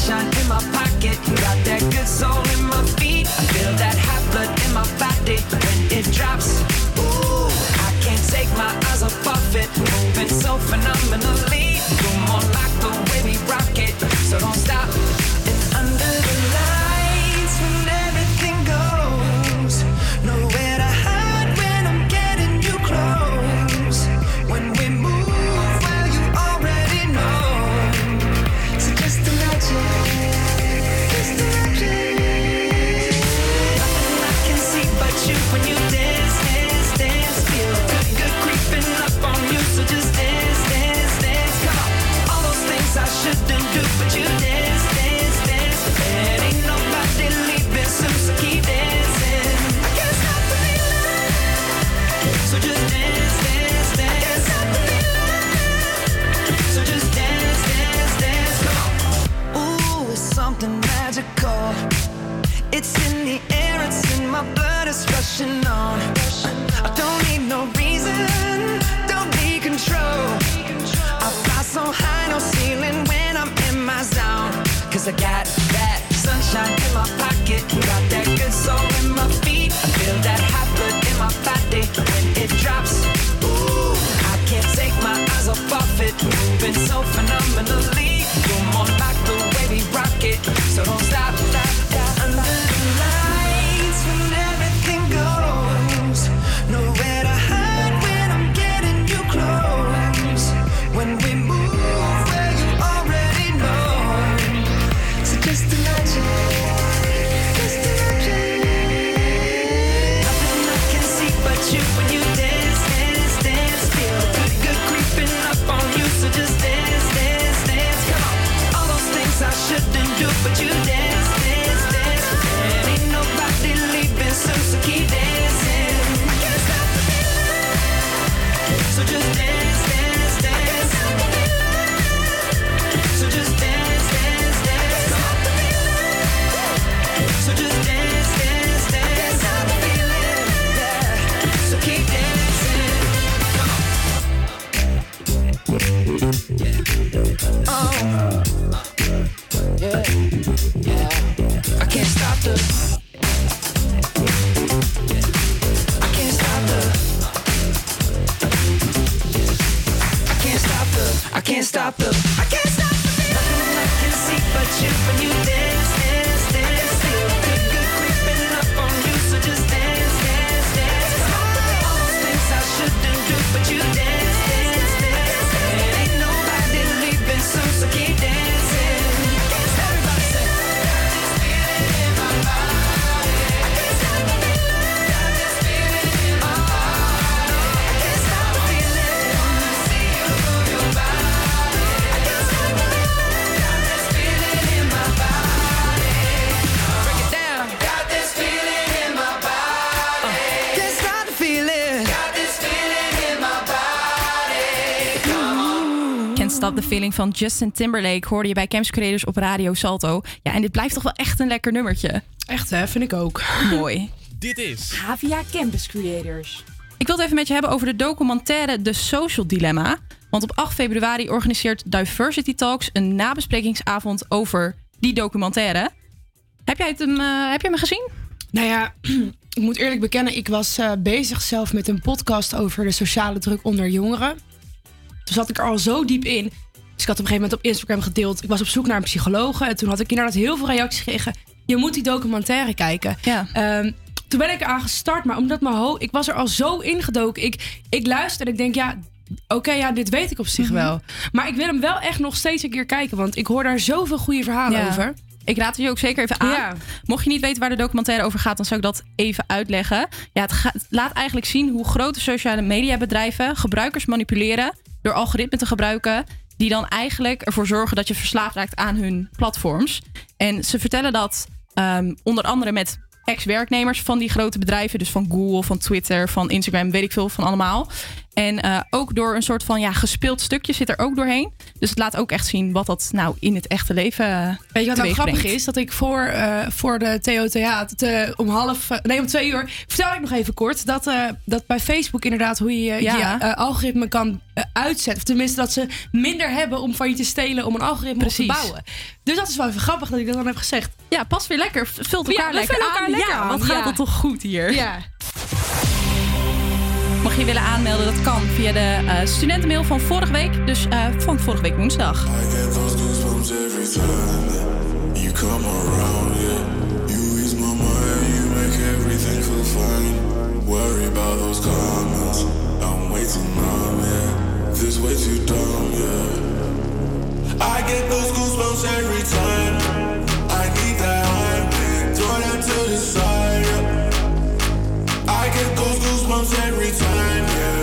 Speaker 5: sunshine in my pocket, got that good soul in my feet. I feel that hot blood in my body when it drops. Ooh, I can't take my eyes off of it, moving so phenomenally. You're more like the way we rock it, so don't I don't need no reason, don't be control. I fly so high, no ceiling when I'm in my I got that sunshine in my pocket. Got
Speaker 6: Van Justin Timberlake hoorde je bij Camps Creators op Radio Salto. Ja, en dit blijft toch wel echt een lekker nummertje.
Speaker 4: Echt hè, vind ik ook.
Speaker 6: Mooi.
Speaker 15: Dit is
Speaker 4: Havia Campus Creators.
Speaker 6: Ik wil het even met je hebben over de documentaire The Social Dilemma. Want op 8 februari organiseert Diversity Talks een nabesprekingsavond over die documentaire. Heb jij het hem, eh, heb je hem gezien?
Speaker 4: Nou ja, ik moet eerlijk bekennen, ik was eh, bezig zelf met een podcast over de sociale druk onder jongeren. Toen zat ik er al zo diep in. Dus ik had op een gegeven moment op Instagram gedeeld. Ik was op zoek naar een psycholoog. En toen had ik inderdaad heel veel reacties gekregen. Je moet die documentaire kijken. Ehm, toen ben ik eraan gestart. Maar omdat mijn hoofd... Ik was er al zo ingedoken. Ik, ik luister en ik denk, ja... Oké, ja, dit weet ik op zich
Speaker 6: Mhm.
Speaker 4: wel. Maar ik wil hem wel echt nog steeds een keer kijken. Want ik hoor daar zoveel goede verhalen
Speaker 6: Ja.
Speaker 4: over.
Speaker 6: Ik raad het je ook zeker even aan.
Speaker 4: Ja.
Speaker 6: Mocht je niet weten waar de documentaire over gaat, dan zou ik dat even uitleggen. Ja, het, gaat- het laat eigenlijk zien hoe grote sociale mediabedrijven gebruikers manipuleren door algoritmen te gebruiken. Die dan eigenlijk ervoor zorgen dat je verslaafd raakt aan hun platforms. En ze vertellen dat ehm, onder andere met ex-werknemers van die grote bedrijven. Dus van Google, van Twitter, van Instagram, weet ik veel van allemaal. En eh, ook door een soort van ja, gespeeld stukje zit er ook doorheen. Dus het laat ook echt zien wat dat nou in het echte leven eh,
Speaker 4: Weet je wat nou grappig
Speaker 6: brengt.
Speaker 4: is? Dat ik voor, eh, voor de Theater te- om half, nee om twee uur, vertel ik nog even kort, dat, dat bij Facebook inderdaad hoe je
Speaker 6: Ja.
Speaker 4: je algoritme kan uitzetten. Of tenminste dat ze minder hebben om van je te stelen om een algoritme op te bouwen. Dus dat is wel even grappig dat ik dat dan heb gezegd.
Speaker 6: Ja, pas weer lekker. Vult
Speaker 4: Ja,
Speaker 6: elkaar
Speaker 4: we
Speaker 6: lekker
Speaker 4: vullen
Speaker 6: aan.
Speaker 4: elkaar lekker
Speaker 6: ja,
Speaker 4: aan,
Speaker 6: wat gaat
Speaker 4: ja.
Speaker 6: het toch goed hier?
Speaker 4: Ja.
Speaker 6: Mocht je willen aanmelden, dat kan via de eh, studentenmail van vorige week. Dus eh, van vorige week woensdag.
Speaker 16: get those goosebumps every time you come around. Yeah, you ease my mind, you make everything feel fine. Worry about those comments, I'm way too numb. Yeah, this way too dumb. Yeah, I get those goosebumps every time. That to the side. Yeah. I get those goosebumps every time. Yeah,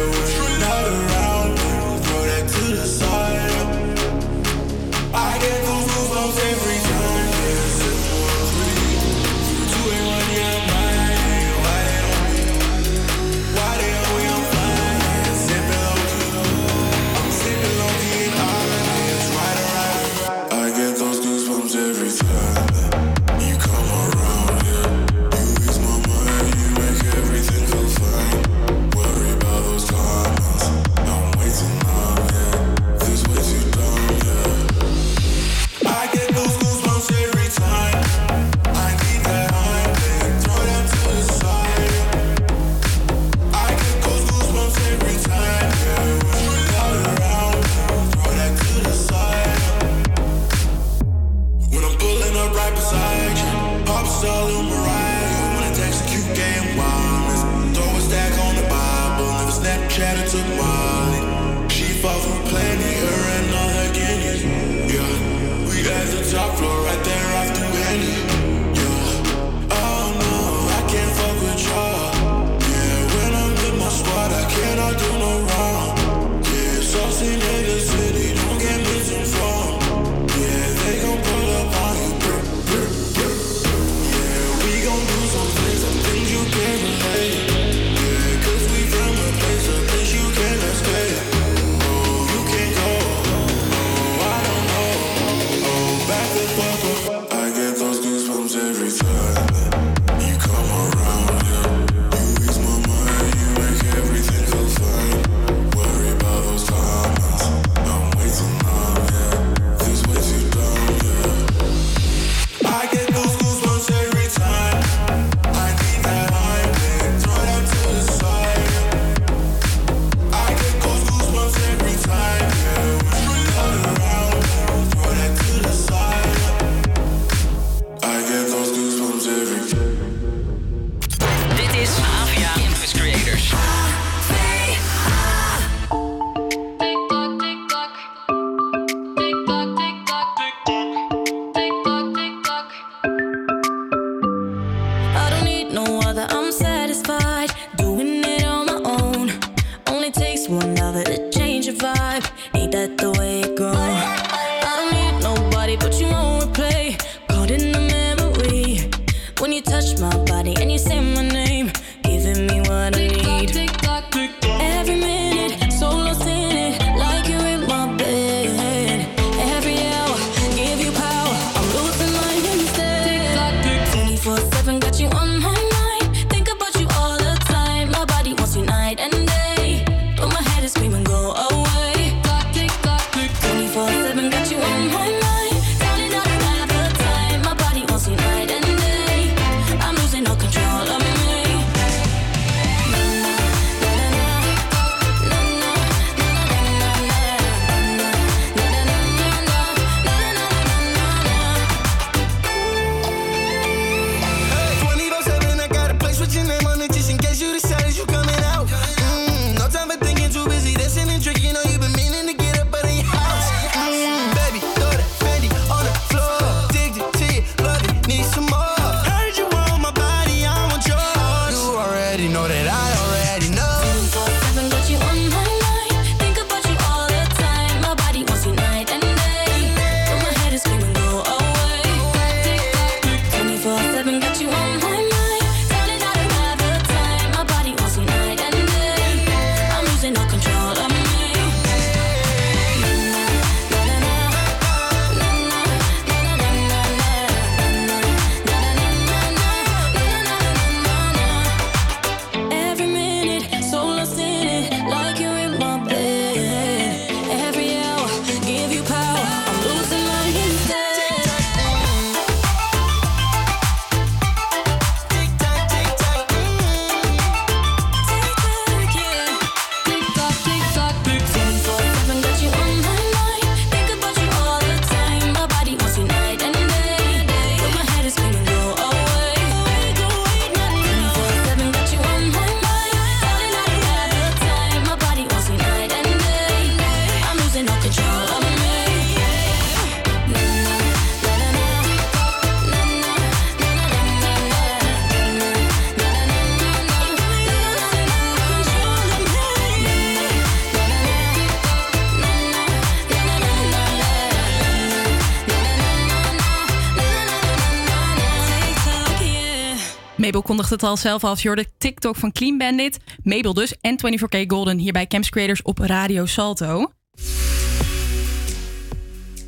Speaker 6: kondigt het al zelf af. Je hoorde TikTok van Clean Bandit. Mabel dus. En 24K Golden hier bij Camps Creators op Radio Salto.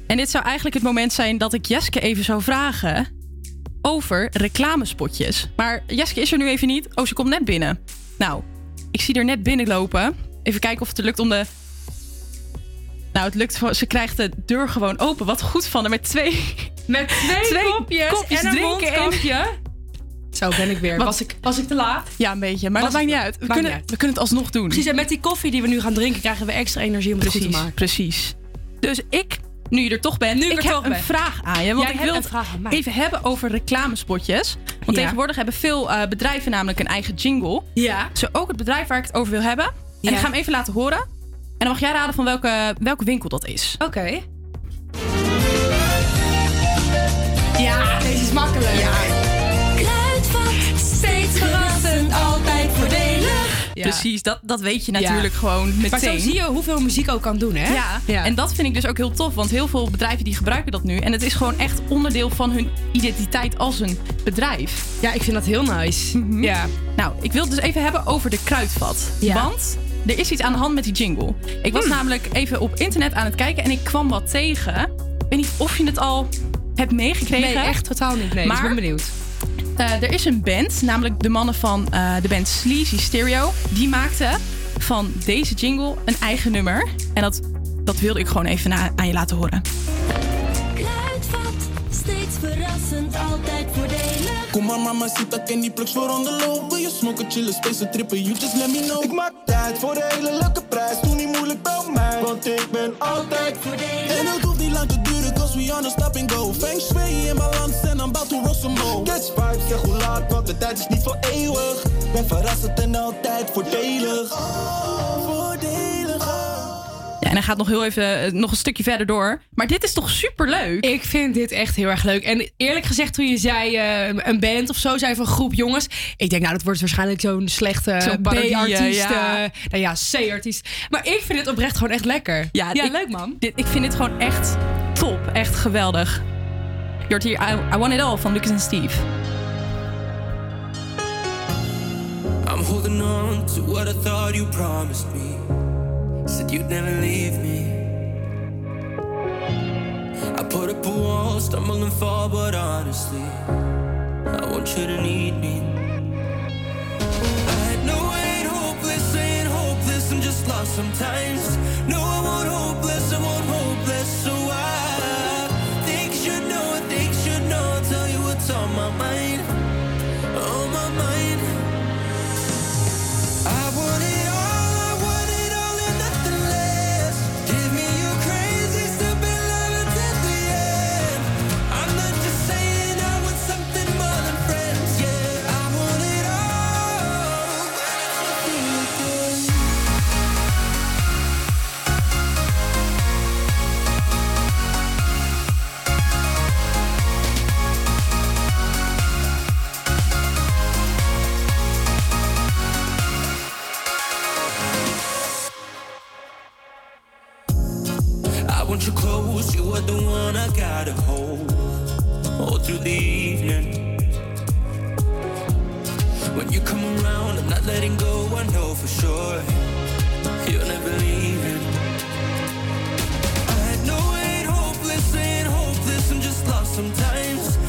Speaker 6: En dit zou eigenlijk het moment zijn dat ik Jeske even zou vragen over reclamespotjes. Maar Jeske is er nu even niet. Oh, ze komt net binnen. Nou, ik zie er net binnenlopen. Even kijken of het lukt om de... Nou, het lukt. Ze krijgt de deur gewoon open. Wat goed van haar. Met twee...
Speaker 4: Met twee, kopjes,
Speaker 6: kopjes
Speaker 4: en een
Speaker 6: drinken
Speaker 4: mondkapje. Zo ben ik weer. Was ik, was ik te laat?
Speaker 6: Ja, een beetje. Maar
Speaker 4: Was
Speaker 6: dat maakt niet uit. We,
Speaker 4: maakt
Speaker 6: kunnen,
Speaker 4: niet uit.
Speaker 6: we kunnen het alsnog doen.
Speaker 4: Precies, en met die koffie die we nu gaan drinken krijgen we extra energie om het goed
Speaker 6: Precies,
Speaker 4: te maken.
Speaker 6: precies. Dus ik, nu je er toch bent,
Speaker 4: Nu ik
Speaker 6: ik heb een
Speaker 4: ben.
Speaker 6: vraag aan je. Want
Speaker 4: Jij
Speaker 6: ik wil het even hebben over reclamespotjes. Want
Speaker 4: Ja.
Speaker 6: tegenwoordig hebben veel eh, bedrijven namelijk een eigen jingle.
Speaker 4: Ja.
Speaker 6: Zo ook het bedrijf waar ik het over wil hebben. En
Speaker 4: Ja.
Speaker 6: ik ga hem even laten horen. En dan mag jij raden van welke, welke winkel dat is.
Speaker 4: Oké. Ja, deze is makkelijk.
Speaker 17: Kruidvat,
Speaker 4: Ja.
Speaker 6: Precies, dat, dat weet je
Speaker 4: Ja.
Speaker 6: natuurlijk gewoon meteen.
Speaker 4: Maar zo zie je hoeveel muziek ook kan doen, hè?
Speaker 6: Ja. en dat vind ik dus ook heel tof. Want heel veel bedrijven die gebruiken dat nu. En het is gewoon echt onderdeel van hun identiteit als een bedrijf.
Speaker 4: Ja, ik vind dat heel nice. Ja.
Speaker 6: Nou, ik wil het dus even hebben over de kruidvat.
Speaker 4: Ja.
Speaker 6: Want er is iets aan de hand met die jingle. Ik was namelijk even op internet aan het kijken en ik kwam wat tegen. Ik weet niet of je het al hebt meegekregen.
Speaker 4: Nee, echt totaal niet. Nee, dus
Speaker 6: maar
Speaker 4: ik ben benieuwd.
Speaker 6: Eh, er is een band, namelijk de mannen van eh, de band Sleazy Stereo. Die maakten van deze jingle een eigen nummer. En dat, dat wilde ik gewoon even na- aan je laten horen.
Speaker 17: Kruidvat, steeds verrassend, altijd voordelig.
Speaker 11: Kom maar mama, zit ik in die plugs voor onderlopen. Je smoken, chillen, spacen, trippen, you just let me know. Ik maak tijd voor de hele leuke prijs, doe niet moeilijk bij mij. Want ik ben altijd voordelig. En het hoeft niet lang te duren, cause we on a stop and go. Feng shui in balans en I'm about to rock some more. Catch vibes, zeg hoe laat, want de tijd is niet voor eeuwig. Ben verrassend en altijd voordelig. Voordelig.
Speaker 6: Ja, en hij gaat nog heel even eh, nog een stukje verder door. Maar dit is toch super leuk?
Speaker 4: Ik vind dit echt heel erg leuk. En eerlijk gezegd, toen je zei eh, een band of zo, zei van groep jongens. Ik denk, nou, dat wordt waarschijnlijk zo'n slechte
Speaker 6: Zo'n parodie,
Speaker 4: B-artiest.
Speaker 6: ja.
Speaker 4: eh, nou ja, C-artiest. Maar ik vind dit oprecht gewoon echt lekker.
Speaker 6: Ja,
Speaker 4: ja
Speaker 6: ik-
Speaker 4: leuk man.
Speaker 6: Dit, ik vind dit gewoon echt top. Echt geweldig. Je hoort hier I, I Want It All van Lucas en Steve.
Speaker 7: I'm holding on to what I thought you promised me. Said you'd never leave me. I put up a wall, stumble and fall, but honestly, I want you to need me. I'm just lost sometimes. No, I want hopeless, I gotta hold. All through the evening. When you come around, I'm not letting go, I know for sure. You're never leaving. I had no way, hopeless, saying hopeless, I'm just lost sometimes.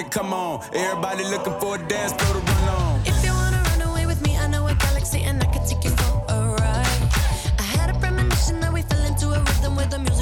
Speaker 7: It,
Speaker 18: come on. Everybody looking for a dance floor to run on.
Speaker 5: If you wanna run away with me, I know a galaxy and I can take you for a ride. I had a premonition that we fell into a rhythm where the music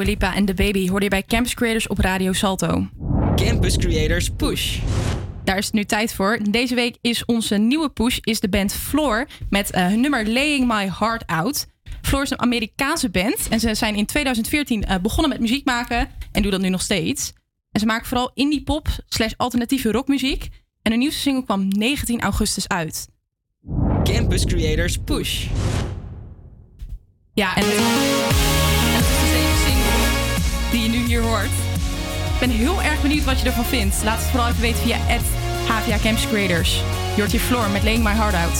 Speaker 6: Dua Lipa en The Baby hoorde je bij Campus Creators op Radio Salto.
Speaker 19: Campus Creators Push.
Speaker 6: Daar is het nu tijd voor. Deze week is onze nieuwe push is de band Floor met eh, hun nummer Laying My Heart Out. Floor is een Amerikaanse band en ze zijn in 2014 eh, begonnen met muziek maken en doen dat nu nog steeds. En ze maken vooral indie pop slash alternatieve rockmuziek. En hun nieuwste single kwam 19 augustus uit.
Speaker 19: Campus Creators Push.
Speaker 6: Ja, en hoort. Ik ben heel erg benieuwd wat je ervan vindt. Laat het vooral even weten via HVA Campus Creators. Je hoort hier Floor met Laying My Heart Out.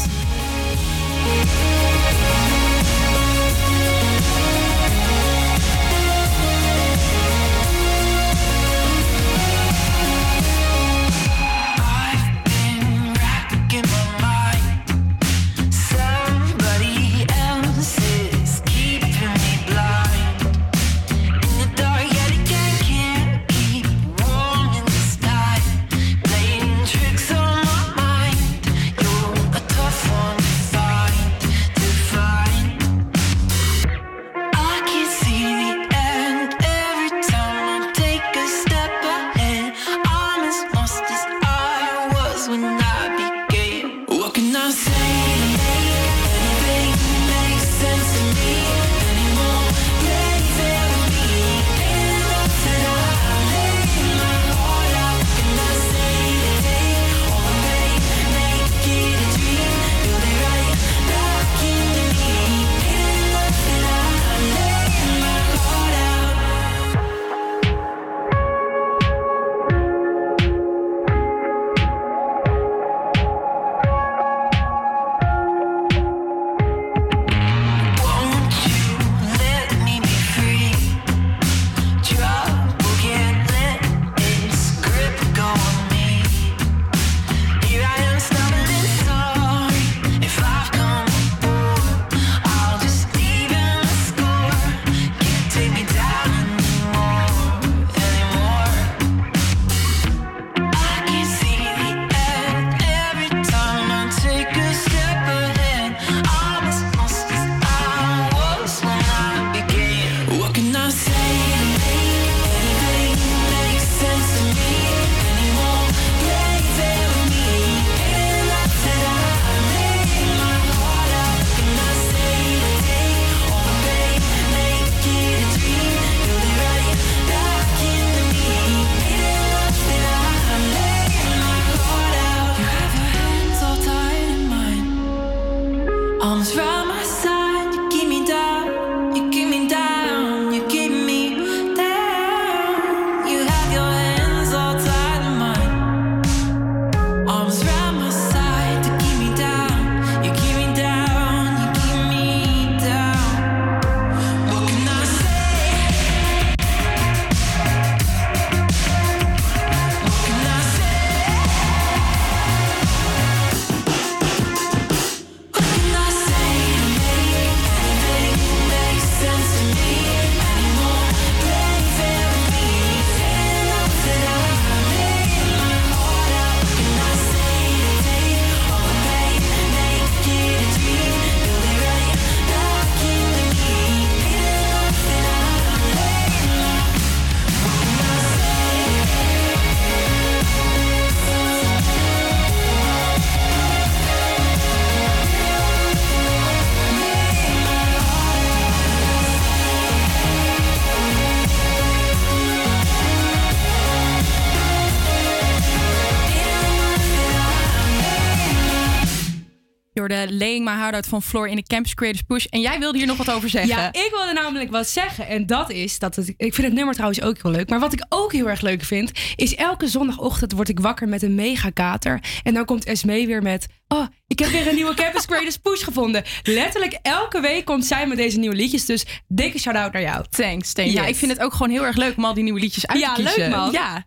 Speaker 6: Door de Heart Out van Floor in de Campus Creators Push. En jij wilde hier nog wat over zeggen.
Speaker 4: Ja, ik wilde namelijk wat zeggen. En dat is dat het. Ik vind het nummer trouwens ook heel leuk. Maar wat ik ook heel erg leuk vind. Is elke zondagochtend word ik wakker met een mega kater. En dan komt Esmee weer met. Oh, ik heb weer een nieuwe Campus Creators Push gevonden. Letterlijk elke week komt zij met deze nieuwe liedjes. Dus dikke shout-out naar jou.
Speaker 6: Thanks, thanks. Ja, ik vind het ook gewoon heel erg leuk om al die nieuwe liedjes uit
Speaker 4: Ja,
Speaker 6: te kiezen.
Speaker 4: leuk, man.
Speaker 6: Ja.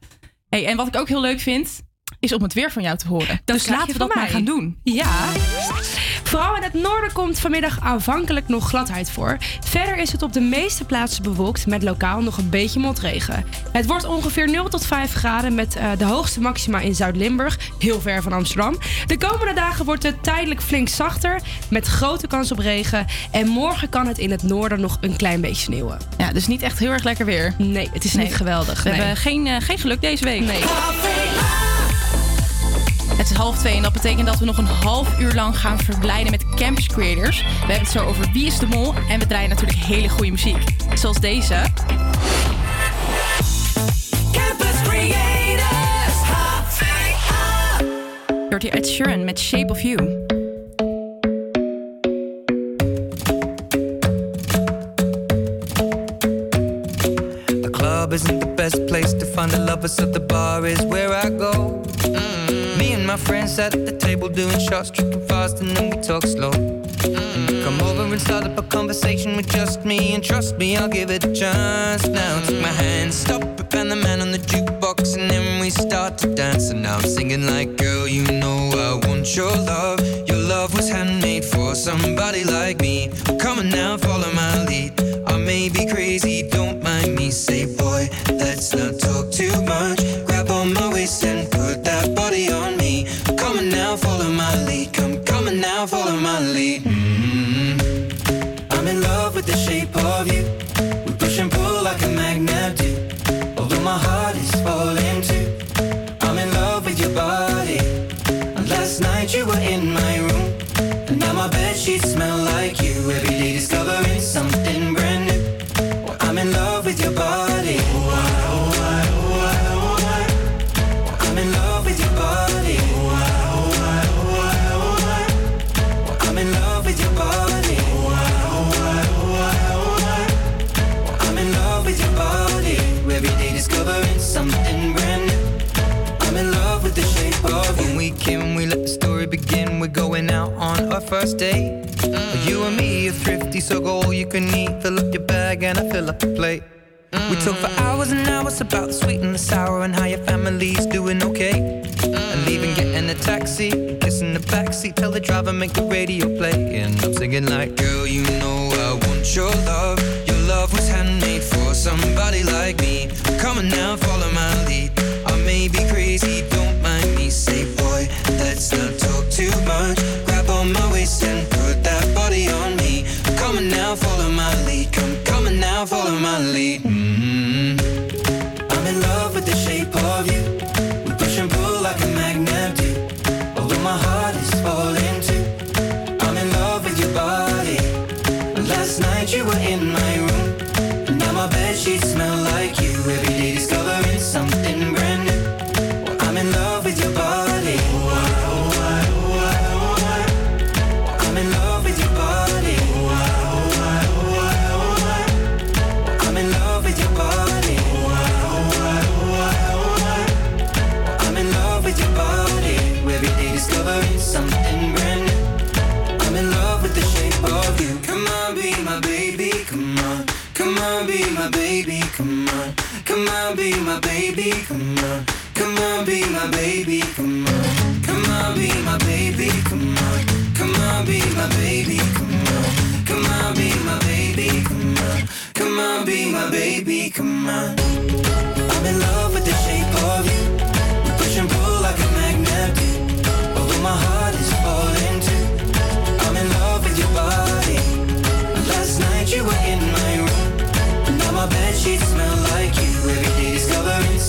Speaker 6: Hey, en wat ik ook heel leuk vind, is om het weer van jou te horen.
Speaker 4: Dat
Speaker 6: dus laten
Speaker 4: je
Speaker 6: we dat
Speaker 4: van
Speaker 6: maar
Speaker 4: mij.
Speaker 6: gaan doen.
Speaker 4: Ja. Vooral in het noorden komt vanmiddag aanvankelijk nog gladheid voor. Verder is het op de meeste plaatsen bewolkt met lokaal nog een beetje motregen. Het wordt ongeveer 0 tot 5 graden met eh, de hoogste maxima in Zuid-Limburg, heel ver van Amsterdam. De komende dagen wordt het tijdelijk flink zachter met grote kans op regen. En morgen kan het in het noorden nog een klein beetje sneeuwen.
Speaker 6: Ja, dus niet echt heel erg lekker weer.
Speaker 4: Nee, het is
Speaker 6: Nee.
Speaker 4: niet geweldig.
Speaker 6: We
Speaker 4: nee.
Speaker 6: hebben geen, eh, geen geluk deze week.
Speaker 4: Nee.
Speaker 6: Het is half twee en dat betekent dat we nog een half uur lang gaan verblijden met Campus Creators. We hebben het zo over Wie is de Mol en we draaien natuurlijk hele goede muziek. Zoals deze.
Speaker 10: Campus Creators, HVA.
Speaker 6: Hier Ed Sheeran met Shape of You.
Speaker 20: The club isn't the best place to find the lovers, so the bar is where I go. Mm. My friends at the table doing shots, tripping fast, and then we talk slow. You come over and start up a conversation with just me, and trust me, I'll give it a chance. Now take my hand, stop it, and the man on the jukebox, and then we start to dance. And now I'm singing like, girl, you know I want your love. Your love was handmade for somebody like me. Come on now, follow my lead. I may be crazy, don't mind me. Say, boy, let's not talk too much. Grab on my waist and now, follow my lead. Mm. I'm in love with the shape of you. We push and pull like a magnet do. Although my heart is falling too. I'm in love with your body. And last night you were in my room. And now my bed sheets smell our first date. You and me are thrifty, so go all you can eat. Fill up your bag and I fill up the plate. We talk for hours and hours about the sweet and the sour and how your family's doing okay. And leaving, getting a taxi, kissing the backseat, tell the driver make the radio play. And I'm singing like, girl, you know I want your love. Your love was handmade for somebody like me. Come on now, follow my lead. she smells be my baby, come on. Come on, be my baby, come on. Come on, be my baby, come on. Come on, be my baby, come on. Come on, be my baby, come on. Come on, be my baby, come on. I'm in love with the shape of you. We push and pull like a magnet. Although my heart is falling too. I'm in love with your body. Last night you were in my room. Now my bed sheets smell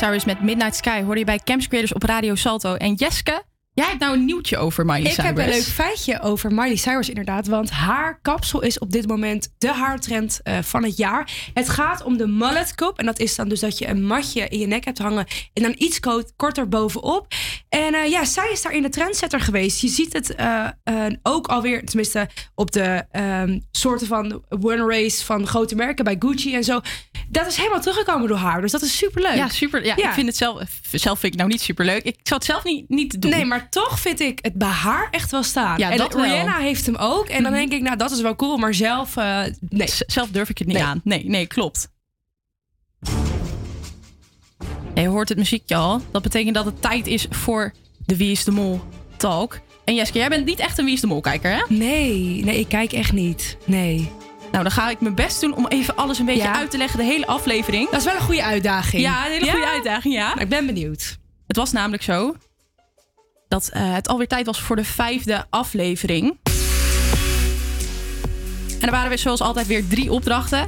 Speaker 6: Miley met Midnight Sky hoorde je bij Camps Creators op Radio Salto. En Jeske, jij hebt nou een nieuwtje over Miley
Speaker 4: Ik
Speaker 6: Cyrus.
Speaker 4: heb een leuk feitje over Miley Cyrus inderdaad. Want haar kapsel is op dit moment de haartrend eh, van het jaar. Het gaat om de mullet cup. En dat is dan dus dat je een matje in je nek hebt hangen. En dan iets ko- korter bovenop. En eh, ja, zij is daar in de trendsetter geweest. Je ziet het eh, eh, ook alweer, tenminste op de ehm, soorten van one race van grote merken bij Gucci en zo. Dat is helemaal teruggekomen door haar. Dus dat is superleuk.
Speaker 6: Ja, super. Ja, ik vind het zelf, zelf vind ik nou niet super leuk. Ik zou het zelf niet, niet doen.
Speaker 4: Nee, maar toch vind ik het bij haar echt wel staan.
Speaker 6: Ja,
Speaker 4: en
Speaker 6: dat wel.
Speaker 4: Rihanna heeft hem ook. En dan
Speaker 6: Mhm.
Speaker 4: denk ik, nou, dat is wel cool. Maar zelf, eh, nee.
Speaker 6: zelf durf ik het niet aan. Nee, nee, klopt. Je hoort het muziekje al. Dat betekent dat het tijd is voor de Wie is de Mol talk. En Jeske, jij bent niet echt een Wie is de Mol kijker, hè?
Speaker 4: Nee, nee, ik kijk echt niet. Nee.
Speaker 6: Nou, dan ga ik mijn best doen om even alles een beetje
Speaker 4: Ja.
Speaker 6: uit te leggen. De hele aflevering.
Speaker 4: Dat is wel een goede uitdaging.
Speaker 6: Ja, een hele goede uitdaging, ja.
Speaker 4: Nou, ik ben benieuwd.
Speaker 6: Het was namelijk zo dat eh, het alweer tijd was voor de vijfde aflevering. En er waren weer zoals altijd weer drie opdrachten.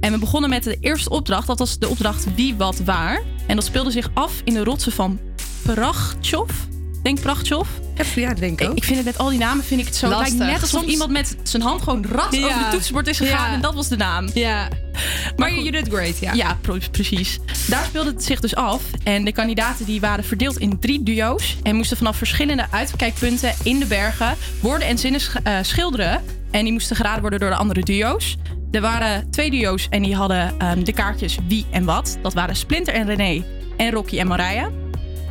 Speaker 6: En we begonnen met de eerste opdracht. Dat was de opdracht Wie, Wat, Waar. En dat speelde zich af in de rotsen van Prachchov. Denk Prachtjof.
Speaker 4: Ja, denk ik ook.
Speaker 6: Ik vind het met al die namen vind ik het zo. Het lijkt net alsof
Speaker 4: Soms-
Speaker 6: iemand met zijn hand gewoon rat
Speaker 4: Ja.
Speaker 6: over het toetsenbord is gegaan.
Speaker 4: Ja.
Speaker 6: En dat was de naam.
Speaker 4: Ja. Maar
Speaker 6: goed.
Speaker 4: you did great, ja.
Speaker 6: Ja, precies. Daar speelde het zich dus af. En de kandidaten die waren verdeeld in drie duo's. En moesten vanaf verschillende uitkijkpunten in de bergen woorden en zinnen sch- eh, schilderen. En die moesten geraden worden door de andere duo's. Er waren twee duo's en die hadden ehm, de kaartjes wie en wat. Dat waren Splinter en René en Rocky en Marije.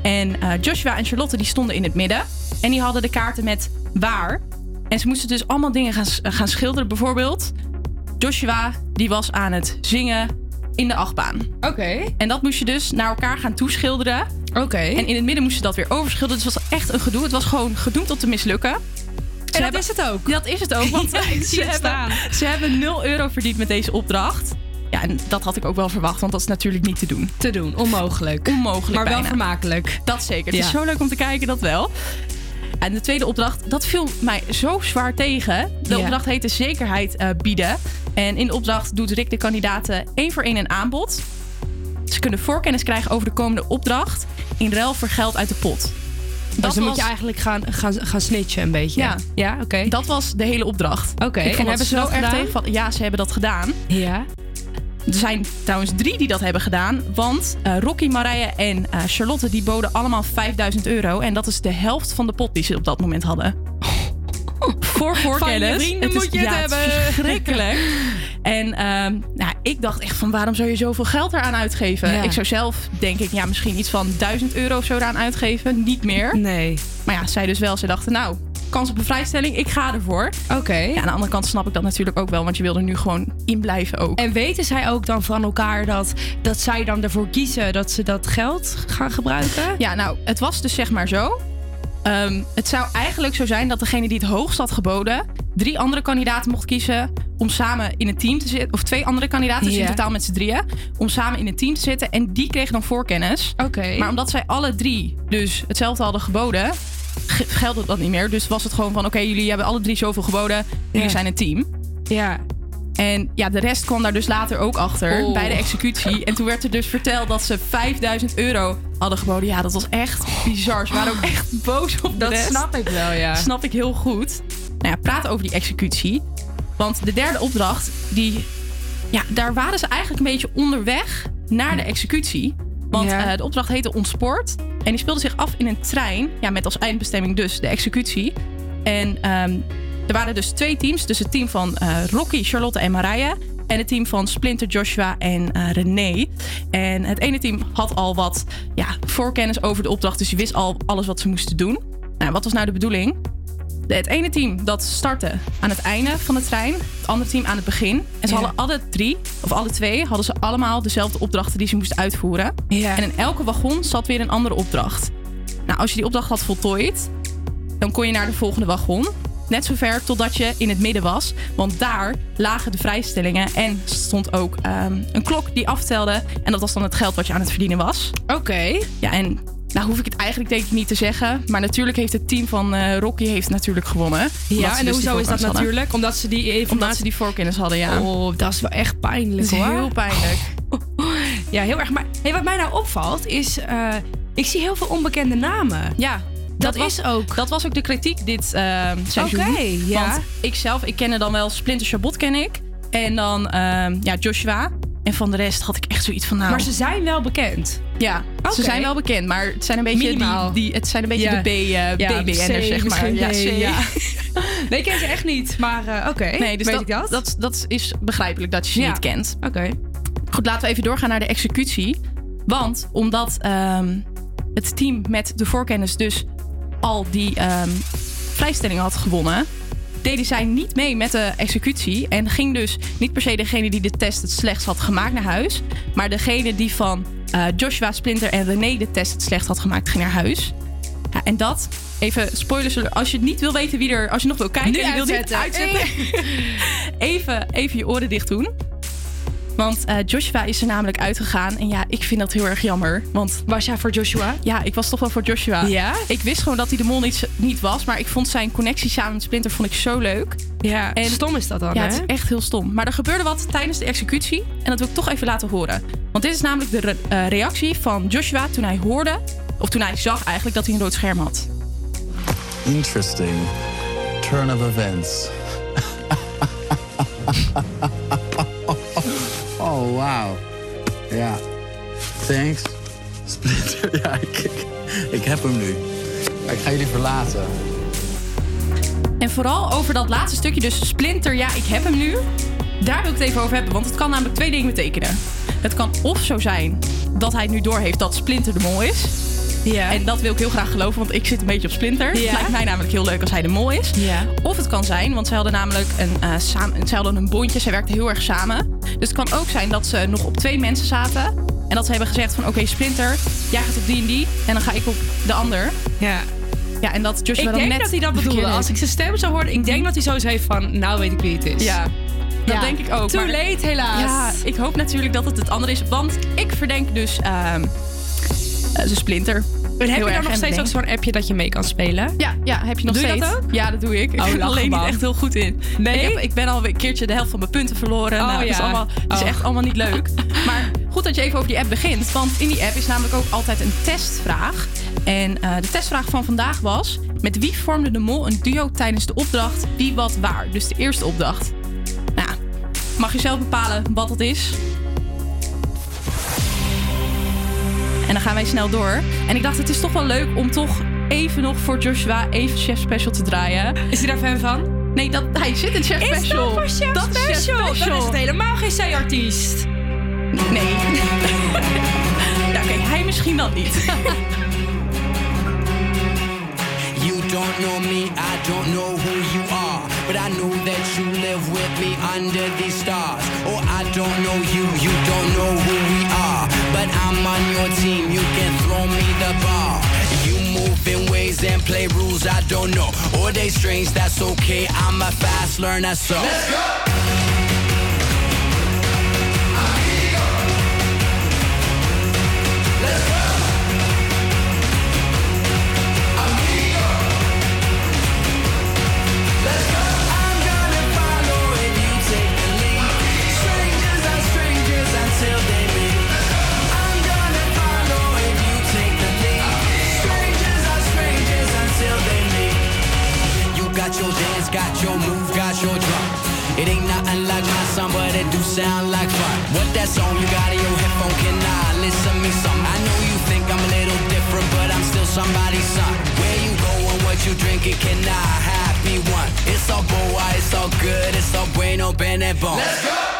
Speaker 6: En eh, Joshua en Charlotte die stonden in het midden. En die hadden de kaarten met waar. En ze moesten dus allemaal dingen gaan, gaan schilderen. Bijvoorbeeld, Joshua die was aan het zingen in de achtbaan.
Speaker 4: Oké.
Speaker 6: En dat moest je dus naar elkaar gaan toeschilderen.
Speaker 4: Oké.
Speaker 6: En in het midden moest je dat weer overschilderen. Dus het was echt een gedoe. Het was gewoon gedoemd om te mislukken. Ze
Speaker 4: dat
Speaker 6: hebben-
Speaker 4: is het ook.
Speaker 6: Dat is het ook. Want
Speaker 4: Ja, ik zie
Speaker 6: ze,
Speaker 4: het
Speaker 6: hebben,
Speaker 4: staan.
Speaker 6: ze hebben 0 euro verdiend met deze opdracht. Ja, en dat had ik ook wel verwacht, want dat is natuurlijk niet te doen.
Speaker 4: Te doen, onmogelijk.
Speaker 6: Onmogelijk
Speaker 4: Maar wel vermakelijk.
Speaker 6: Dat zeker. Het is zo leuk om te kijken, dat wel. En de tweede opdracht, dat viel mij zo zwaar tegen. De
Speaker 4: Ja.
Speaker 6: opdracht heette zekerheid eh, bieden. En in de opdracht doet Rick de kandidaten één voor één een aanbod. Ze kunnen voorkennis krijgen over de komende opdracht in ruil voor geld uit de pot.
Speaker 4: Dus dan moet je eigenlijk gaan, gaan, gaan snitchen een beetje.
Speaker 6: Ja.
Speaker 4: Ja, oké.
Speaker 6: Dat was de hele opdracht.
Speaker 4: Oké,
Speaker 6: vond
Speaker 4: en
Speaker 6: dat
Speaker 4: hebben ze
Speaker 6: zo
Speaker 4: dat
Speaker 6: erg
Speaker 4: gedaan?
Speaker 6: tegenvallen. Ja, ze hebben dat gedaan.
Speaker 4: Ja.
Speaker 6: Er zijn trouwens drie die dat hebben gedaan. Want eh, Rocky, Marije en eh, Charlotte die boden allemaal 5000 euro. En dat is de helft van de pot die ze op dat moment hadden. Voor voorkennis.
Speaker 4: Van je vrienden
Speaker 6: is-
Speaker 4: moet je het
Speaker 6: ja,
Speaker 4: hebben.
Speaker 6: is verschrikkelijk. En ehm, nou, ik dacht echt van waarom zou je zoveel geld eraan uitgeven?
Speaker 4: Ja.
Speaker 6: Ik zou zelf denk ik ja, misschien iets van 1000 euro of zo eraan uitgeven. Niet meer.
Speaker 4: Nee.
Speaker 6: Maar ja, zij dus wel. Ze dachten nou, kans op een vrijstelling, ik ga ervoor.
Speaker 4: Oké.
Speaker 6: Ja, aan de andere kant snap ik dat natuurlijk ook wel. Want je wil er nu gewoon in blijven ook.
Speaker 4: En weten zij ook dan van elkaar dat, dat zij dan ervoor kiezen dat ze dat geld gaan gebruiken?
Speaker 6: Ja, nou, het was dus zeg maar zo. Ehm, het zou eigenlijk zo zijn dat degene die het hoogst had geboden... drie andere kandidaten mocht kiezen om samen in een team te zitten. Of twee andere kandidaten, dus in totaal met z'n drieën. Om samen in een team te zitten. En die kregen dan voorkennis.
Speaker 4: Oké.
Speaker 6: Maar omdat zij alle drie dus hetzelfde hadden geboden... ge- geldt dat niet meer. Dus was het gewoon van... oké, jullie hebben alle drie zoveel geboden. Jullie
Speaker 4: Ja.
Speaker 6: zijn een team.
Speaker 4: Ja.
Speaker 6: En ja, de rest kwam daar dus later ook achter
Speaker 4: Oh.
Speaker 6: bij de executie. En toen werd er dus verteld dat ze 5000 euro hadden geboden. Ja, dat was echt bizar. Ze waren ook echt boos op de
Speaker 4: Dat
Speaker 6: rest.
Speaker 4: snap ik wel, ja.
Speaker 6: Snap ik heel goed. Nou ja, praat over die executie. Want de derde opdracht, die, ja, daar waren ze eigenlijk een beetje onderweg naar de executie. Want
Speaker 4: Ja.
Speaker 6: eh, de opdracht heette Ontspoort. En die speelde zich af in een trein. Ja, met als eindbestemming dus de executie. En ehm, er waren dus twee teams. Dus het team van eh, Rocky, Charlotte en Marije. En het team van Splinter, Joshua en eh, René. En het ene team had al wat ja, voorkennis over de opdracht. Dus je wist al alles wat ze moesten doen. Nou, wat was nou de bedoeling? Het ene team dat startte aan het einde van de trein. Het andere team aan het begin. En ze
Speaker 4: Ja.
Speaker 6: hadden alle drie, of alle twee, hadden ze allemaal dezelfde opdrachten die ze moesten uitvoeren.
Speaker 4: Ja.
Speaker 6: En in elke wagon zat weer een andere opdracht. Nou, als je die opdracht had voltooid, dan kon je naar de volgende wagon. Net zover totdat je in het midden was. Want daar lagen de vrijstellingen en stond ook ehm, een klok die aftelde. En dat was dan het geld wat je aan het verdienen was.
Speaker 4: Oké.
Speaker 6: Ja, en nou hoef ik het eigenlijk denk ik niet te zeggen. Maar natuurlijk heeft het team van eh, Rocky heeft natuurlijk gewonnen.
Speaker 4: Ja, en
Speaker 6: dus
Speaker 4: hoezo is dat
Speaker 6: hadden.
Speaker 4: natuurlijk? Omdat ze die informatie...
Speaker 6: Omdat ze die voorkennis hadden, ja.
Speaker 4: Oh, dat is wel echt pijnlijk hoor.
Speaker 6: heel pijnlijk.
Speaker 4: Ja, heel erg. Maar hey, wat mij nou opvalt is... eh, ik zie heel veel onbekende namen.
Speaker 6: Ja,
Speaker 4: Dat
Speaker 6: was,
Speaker 4: is ook-
Speaker 6: Dat was ook de kritiek dit eh seizoen.
Speaker 4: Oké, ja.
Speaker 6: Want ik zelf, ik kende dan wel Splinter Chabot ken ik. En dan ja, Joshua. En van de rest had ik echt zoiets van nou...
Speaker 4: Maar ze zijn wel bekend.
Speaker 6: Ja, ze zijn wel bekend, maar het zijn een beetje,
Speaker 4: Minimaal.
Speaker 6: die, die, het zijn een beetje
Speaker 4: Ja.
Speaker 6: de B, eh
Speaker 4: Ja,
Speaker 6: BBN'ers, zeg maar. Ja, C,
Speaker 4: ja. Nee, ik ken ze echt niet. Maar eh, oké,
Speaker 6: Nee, dus
Speaker 4: weet
Speaker 6: dat,
Speaker 4: ik dat?
Speaker 6: dat? Dat is begrijpelijk dat je ze niet kent.
Speaker 4: Oké.
Speaker 6: Goed, laten we even doorgaan naar de executie. Want omdat ehm, het team met de voorkennis dus al die ehm, vrijstellingen had gewonnen... deden zij niet mee met de executie. En ging dus niet per se degene die de test het slechtst had gemaakt naar huis... maar degene die van eh, Joshua, Splinter en René de test het slecht had gemaakt, ging naar huis. Ja, en dat, even spoilers, als je niet wil weten wie er... als je nog wil kijken
Speaker 4: Nu
Speaker 6: en je wil dit
Speaker 4: uitzetten...
Speaker 6: even, even je oren dicht doen. Want eh, Joshua is er namelijk uitgegaan. En ja, ik vind dat heel erg jammer. Want
Speaker 4: Was jij voor Joshua?
Speaker 6: ja, ik was toch wel voor Joshua.
Speaker 4: Ja?
Speaker 6: Ik wist gewoon dat hij de mol niet, niet was. Maar ik vond zijn connectie samen met Splinter vond ik zo leuk.
Speaker 4: Ja,
Speaker 6: En-
Speaker 4: stom is dat dan,
Speaker 6: Ja,
Speaker 4: hè?
Speaker 6: het is echt heel stom. Maar er gebeurde wat tijdens de executie. En dat wil ik toch even laten horen. Want dit is namelijk de re- eh, reactie van Joshua toen hij hoorde... of toen hij zag eigenlijk dat hij een rood scherm had.
Speaker 21: Interesting turn of events. wow. Ja. Thanks. Splinter, ja, ik, ik, heb hem nu. Ik ga jullie verlaten.
Speaker 6: En vooral over dat laatste stukje, dus Splinter, ja, ik heb hem nu. Daar wil ik het even over hebben, want het kan namelijk twee dingen betekenen. Het kan of zo zijn dat hij nu doorheeft dat Splinter de mol is.
Speaker 4: Ja.
Speaker 6: En dat wil ik heel graag geloven, want ik zit een beetje op Splinter.
Speaker 4: Ja.
Speaker 6: Het lijkt mij namelijk heel leuk als hij de mol is.
Speaker 4: Ja.
Speaker 6: Of het kan zijn, want zij hadden namelijk een, eh, samen, zij hadden een bondje, zij werkten heel erg samen. Dus het kan ook zijn dat ze nog op twee mensen zaten. En dat ze hebben gezegd van oké Splinter, jij gaat op die en die. En dan ga ik op de ander.
Speaker 4: Ja.
Speaker 6: Ja, en dat Joshua
Speaker 4: Ik
Speaker 6: dan
Speaker 4: denk
Speaker 6: net
Speaker 4: dat hij dat bedoelde. Als ik zijn stem zou horen, ik denk dat hij zo zei van... Nou weet ik wie het is.
Speaker 6: Ja, dat
Speaker 4: Ja.
Speaker 6: denk ik ook.
Speaker 4: Too
Speaker 6: maar-
Speaker 4: late, helaas.
Speaker 6: Ja, ik hoop natuurlijk dat het het andere is. Want ik verdenk dus ehm eh, de Splinter.
Speaker 4: En heb je dan nog steeds ook zo'n appje dat je mee kan spelen?
Speaker 6: Ja, ja, heb je nog
Speaker 4: Doe je
Speaker 6: steeds?
Speaker 4: dat ook?
Speaker 6: Ja, dat doe ik. Ik
Speaker 4: Oh,
Speaker 6: ben er alleen niet echt heel goed in.
Speaker 4: Nee?
Speaker 6: Ik, heb, ik ben al een keertje de helft van mijn punten verloren.
Speaker 4: Oh,
Speaker 6: nou, dat is, allemaal, is
Speaker 4: Oh.
Speaker 6: echt allemaal niet leuk. Maar goed dat je even over die app begint. Want in die app is namelijk ook altijd een testvraag. En eh, de testvraag van vandaag was... Met wie vormde de mol een duo tijdens de opdracht Wie Wat Waar? Dus de eerste opdracht. Nou, mag je zelf bepalen wat dat is. En dan gaan wij snel door. En ik dacht, het is toch wel leuk om toch even nog voor Joshua even Chef Special te draaien.
Speaker 4: Is hij daar fan van?
Speaker 6: Nee, dat, hij zit in Chef
Speaker 4: Is
Speaker 6: Special.
Speaker 4: dat voor Chef
Speaker 6: Dat is Chef
Speaker 4: Special? Dan
Speaker 6: Special.
Speaker 4: is het helemaal geen zij-artiest.
Speaker 6: Nee. ja, Oké, hij misschien dan niet.
Speaker 22: You don't know me, I don't know who you are. But I know that you live with me under these stars. Or I don't know you, you don't know who we are. But I'm on your team, you can throw me the ball. You move in ways and play rules I don't know. Or they strange, that's okay. I'm a fast learner, so. Let's go! Got your move, got your drop. It ain't nothing like my song, but it do sound like fun. What that song you got in your headphone? Can I listen to me some? I know you think I'm a little different, but I'm still somebody's son. Where you going, what you drinking? Can I have happy one? It's all boy, it's all good, it's all bueno, bene bon. Let's go.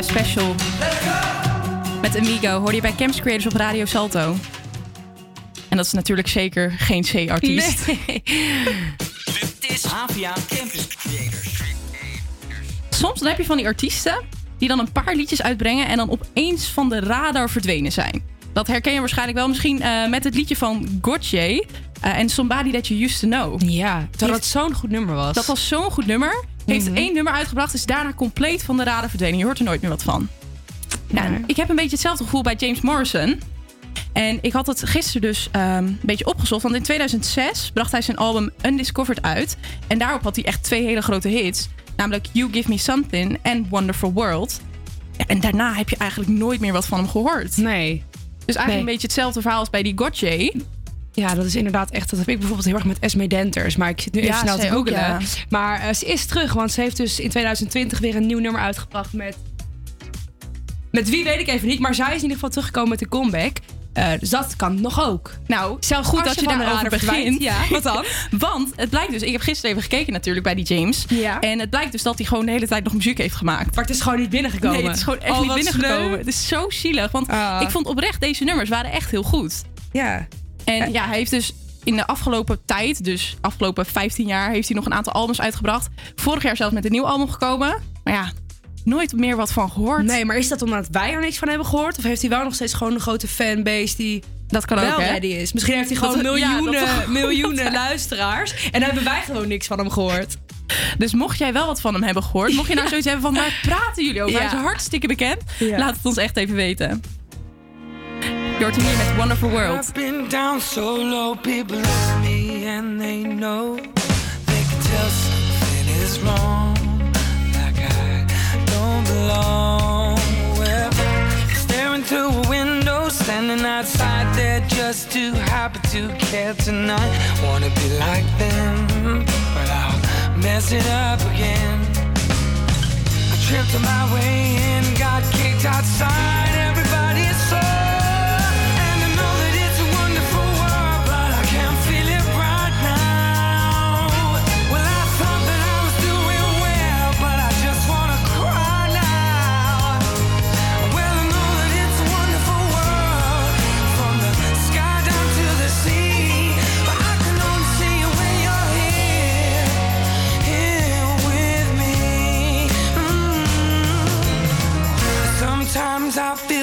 Speaker 6: Chef Special. Met Amigo hoor je bij Camps Creators op Radio Salto. En dat is natuurlijk zeker geen C-artiest.
Speaker 19: Dit is Havia Campus Creators.
Speaker 6: Soms dan heb je van die artiesten die dan een paar liedjes uitbrengen en dan opeens van de radar verdwenen zijn. Dat herken je waarschijnlijk wel misschien eh, met het liedje van Gotye eh, en Somebody That You Used To Know.
Speaker 4: Ja, terwijl het zo'n goed nummer was.
Speaker 6: Dat was zo'n goed nummer. Heeft
Speaker 4: Mhm.
Speaker 6: één nummer uitgebracht, is daarna compleet van de radar verdwenen. Je hoort er nooit meer wat van. Nou, ik heb een beetje hetzelfde gevoel bij James Morrison. En ik had het gisteren dus ehm, een beetje opgezocht. Want in 2006 bracht hij zijn album Undiscovered uit. En daarop had hij echt twee hele grote hits. Namelijk You Give Me Something en Wonderful World. Ja, en daarna heb je eigenlijk nooit meer wat van hem gehoord.
Speaker 4: Nee.
Speaker 6: Dus eigenlijk
Speaker 4: Nee.
Speaker 6: een beetje hetzelfde verhaal als bij die Gotye.
Speaker 4: Ja, dat is inderdaad echt. Dat heb ik bijvoorbeeld heel erg met Esme Denters. Maar ik zit nu even
Speaker 6: Ja,
Speaker 4: snel te
Speaker 6: ja.
Speaker 4: Maar eh, ze is terug, want ze heeft dus in 2020 weer een nieuw nummer uitgebracht met. Met wie weet ik even niet, maar zij is in ieder geval teruggekomen met een comeback. Eh, dus dat kan nog ook.
Speaker 6: Nou, goed dat je,
Speaker 4: de
Speaker 6: daarover begint.
Speaker 4: Ja, wat dan?
Speaker 6: Want het blijkt dus, ik heb gisteren even gekeken natuurlijk bij die James.
Speaker 4: Ja.
Speaker 6: En het blijkt dus dat hij gewoon de hele tijd nog muziek heeft gemaakt.
Speaker 4: Maar het is gewoon niet binnengekomen.
Speaker 6: Nee, het is gewoon echt
Speaker 4: Oh,
Speaker 6: niet binnengekomen.
Speaker 4: sneu.
Speaker 6: Het is zo zielig. Want
Speaker 4: Ah.
Speaker 6: ik vond oprecht, deze nummers waren echt heel goed.
Speaker 4: Ja.
Speaker 6: En ja, hij heeft dus in de afgelopen tijd, dus afgelopen 15 jaar, heeft hij nog een aantal albums uitgebracht. Vorig jaar zelfs met een nieuw album gekomen. Maar ja, nooit meer wat van gehoord.
Speaker 4: Nee, maar is dat omdat wij er niks van hebben gehoord? Of heeft hij wel nog steeds gewoon een grote fanbase die
Speaker 6: dat kan
Speaker 4: wel
Speaker 6: ook,
Speaker 4: ready is? Misschien heeft hij gewoon
Speaker 6: dat
Speaker 4: miljoenen, miljoenen luisteraars. En hebben wij gewoon niks van hem gehoord.
Speaker 6: Dus mocht jij wel wat van hem hebben gehoord, mocht je nou zoiets hebben van waar praten jullie over?
Speaker 4: Ja.
Speaker 6: Hij is hartstikke bekend.
Speaker 4: Ja.
Speaker 6: Laat het ons echt even weten. Hem hier met Wonderful World.
Speaker 7: I've been down so low, people at me and they know they can tell something is wrong. Like I don't belong. Well, staring through a window, standing outside just too happy to care tonight. Wanna be like them, but I'll mess it up again. I tripped on my way in, got kicked outside.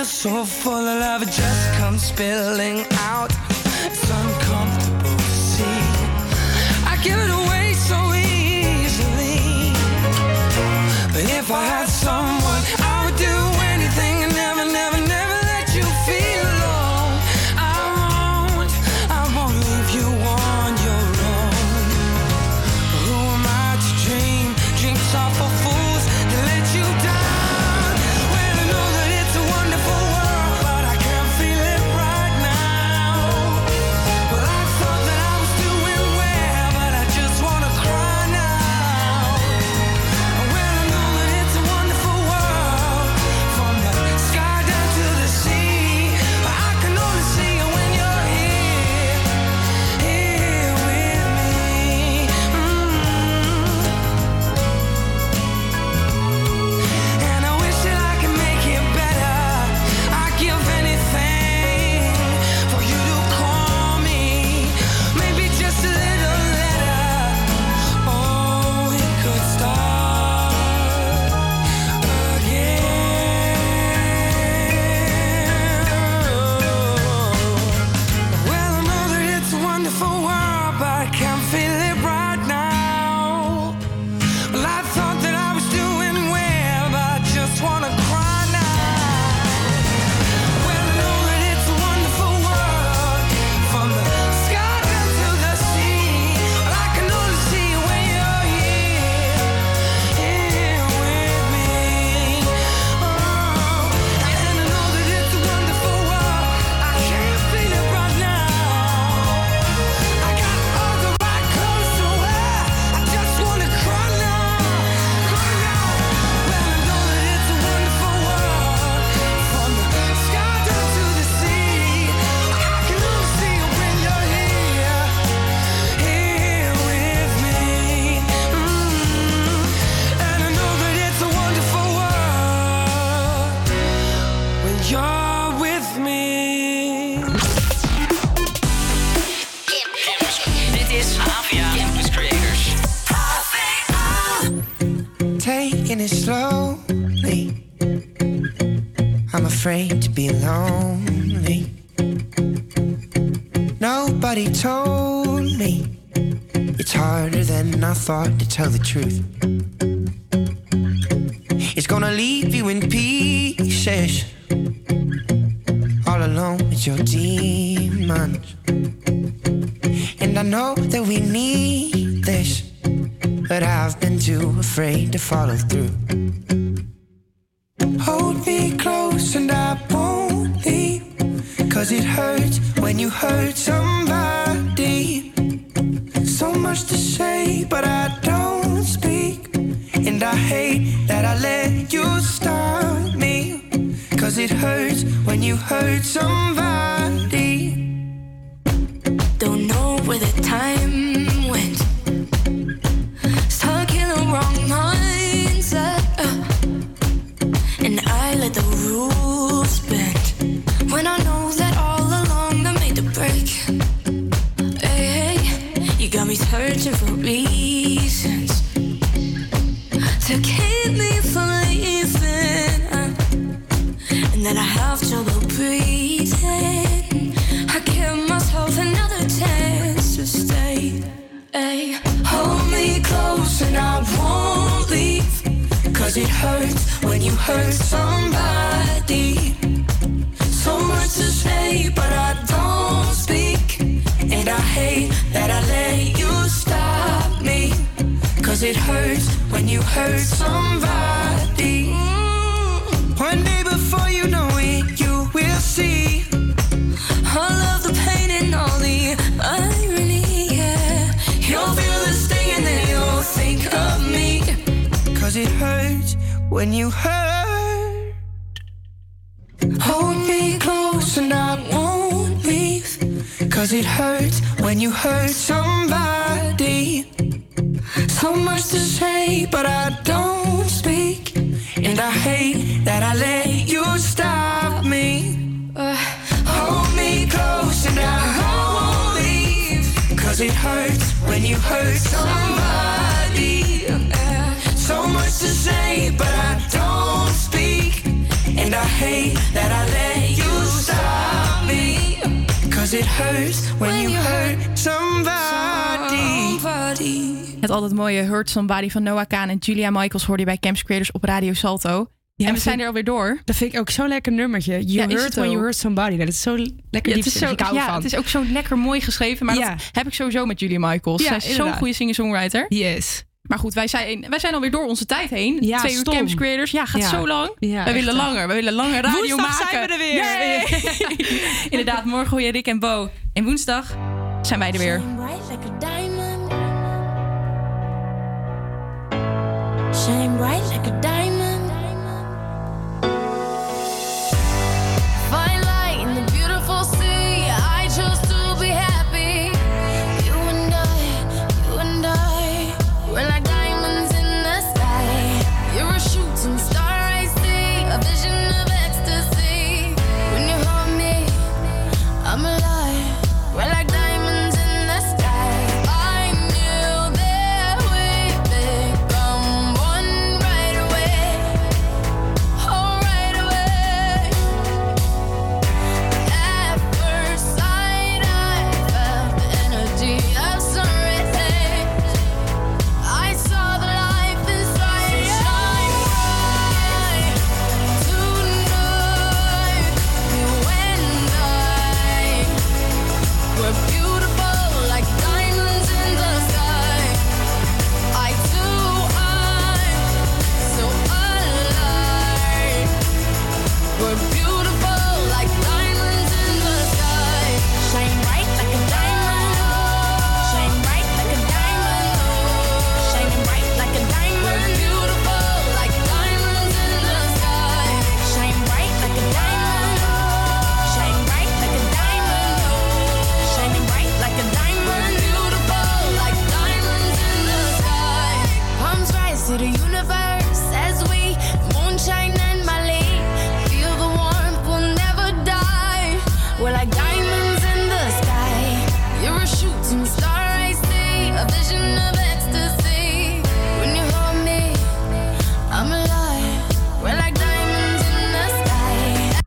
Speaker 7: So full of love, it just comes spilling out. It's uncomfortable to see. I give it thought to tell the truth.
Speaker 5: Hurt somebody. So much to say, but I don't speak. And I hate that I let you stop me. Cause it hurts when you hurt somebody. One day before you know it, you will see.
Speaker 23: All of the pain and all the irony, yeah.
Speaker 5: You'll feel the sting and then you'll think of me. Cause it hurts when you hurt. Hold me close and I won't leave. Cause it hurts when you hurt somebody. So much to say, but I don't. And I hate that I let you stop me. Uh, hold me close and I won't leave. Cause it hurts when you hurt somebody. Uh, so much to say, but I don't speak. And I hate that I let you stop me. Cause it hurts when you hurt somebody.
Speaker 6: Het altijd mooie Hurt Somebody van Noah Kaan en Julia Michaels hoorde je bij Camps Creators op Radio Salto. en we zijn
Speaker 4: vind-
Speaker 6: er alweer door.
Speaker 4: Dat vind ik ook zo'n lekker nummertje. You
Speaker 6: Ja, is
Speaker 4: heard
Speaker 6: het
Speaker 4: when you heard somebody. Dat is zo lekker
Speaker 6: Ja, het, is
Speaker 4: diepzinnig.
Speaker 6: zo,
Speaker 4: Ik hou
Speaker 6: ja, het is ook zo lekker mooi geschreven. Maar
Speaker 4: Ja.
Speaker 6: dat heb ik sowieso met Julia Michaels.
Speaker 4: Ja,
Speaker 6: Zij is zo'n goede singer-songwriter.
Speaker 4: Yes.
Speaker 6: Maar goed, wij zijn, wij zijn alweer door onze tijd heen.
Speaker 4: Ja,
Speaker 6: Twee uur
Speaker 4: stom.
Speaker 6: Camps Creators. Ja, gaat
Speaker 4: Ja.
Speaker 6: zo lang.
Speaker 4: Ja,
Speaker 6: wij
Speaker 4: echt,
Speaker 6: willen langer. Wij willen langer radio
Speaker 4: Woensdag
Speaker 6: maken.
Speaker 4: zijn we er weer.
Speaker 6: Inderdaad, morgen hoor je Rick en Bo. En woensdag zijn wij er weer.
Speaker 23: shine bright like a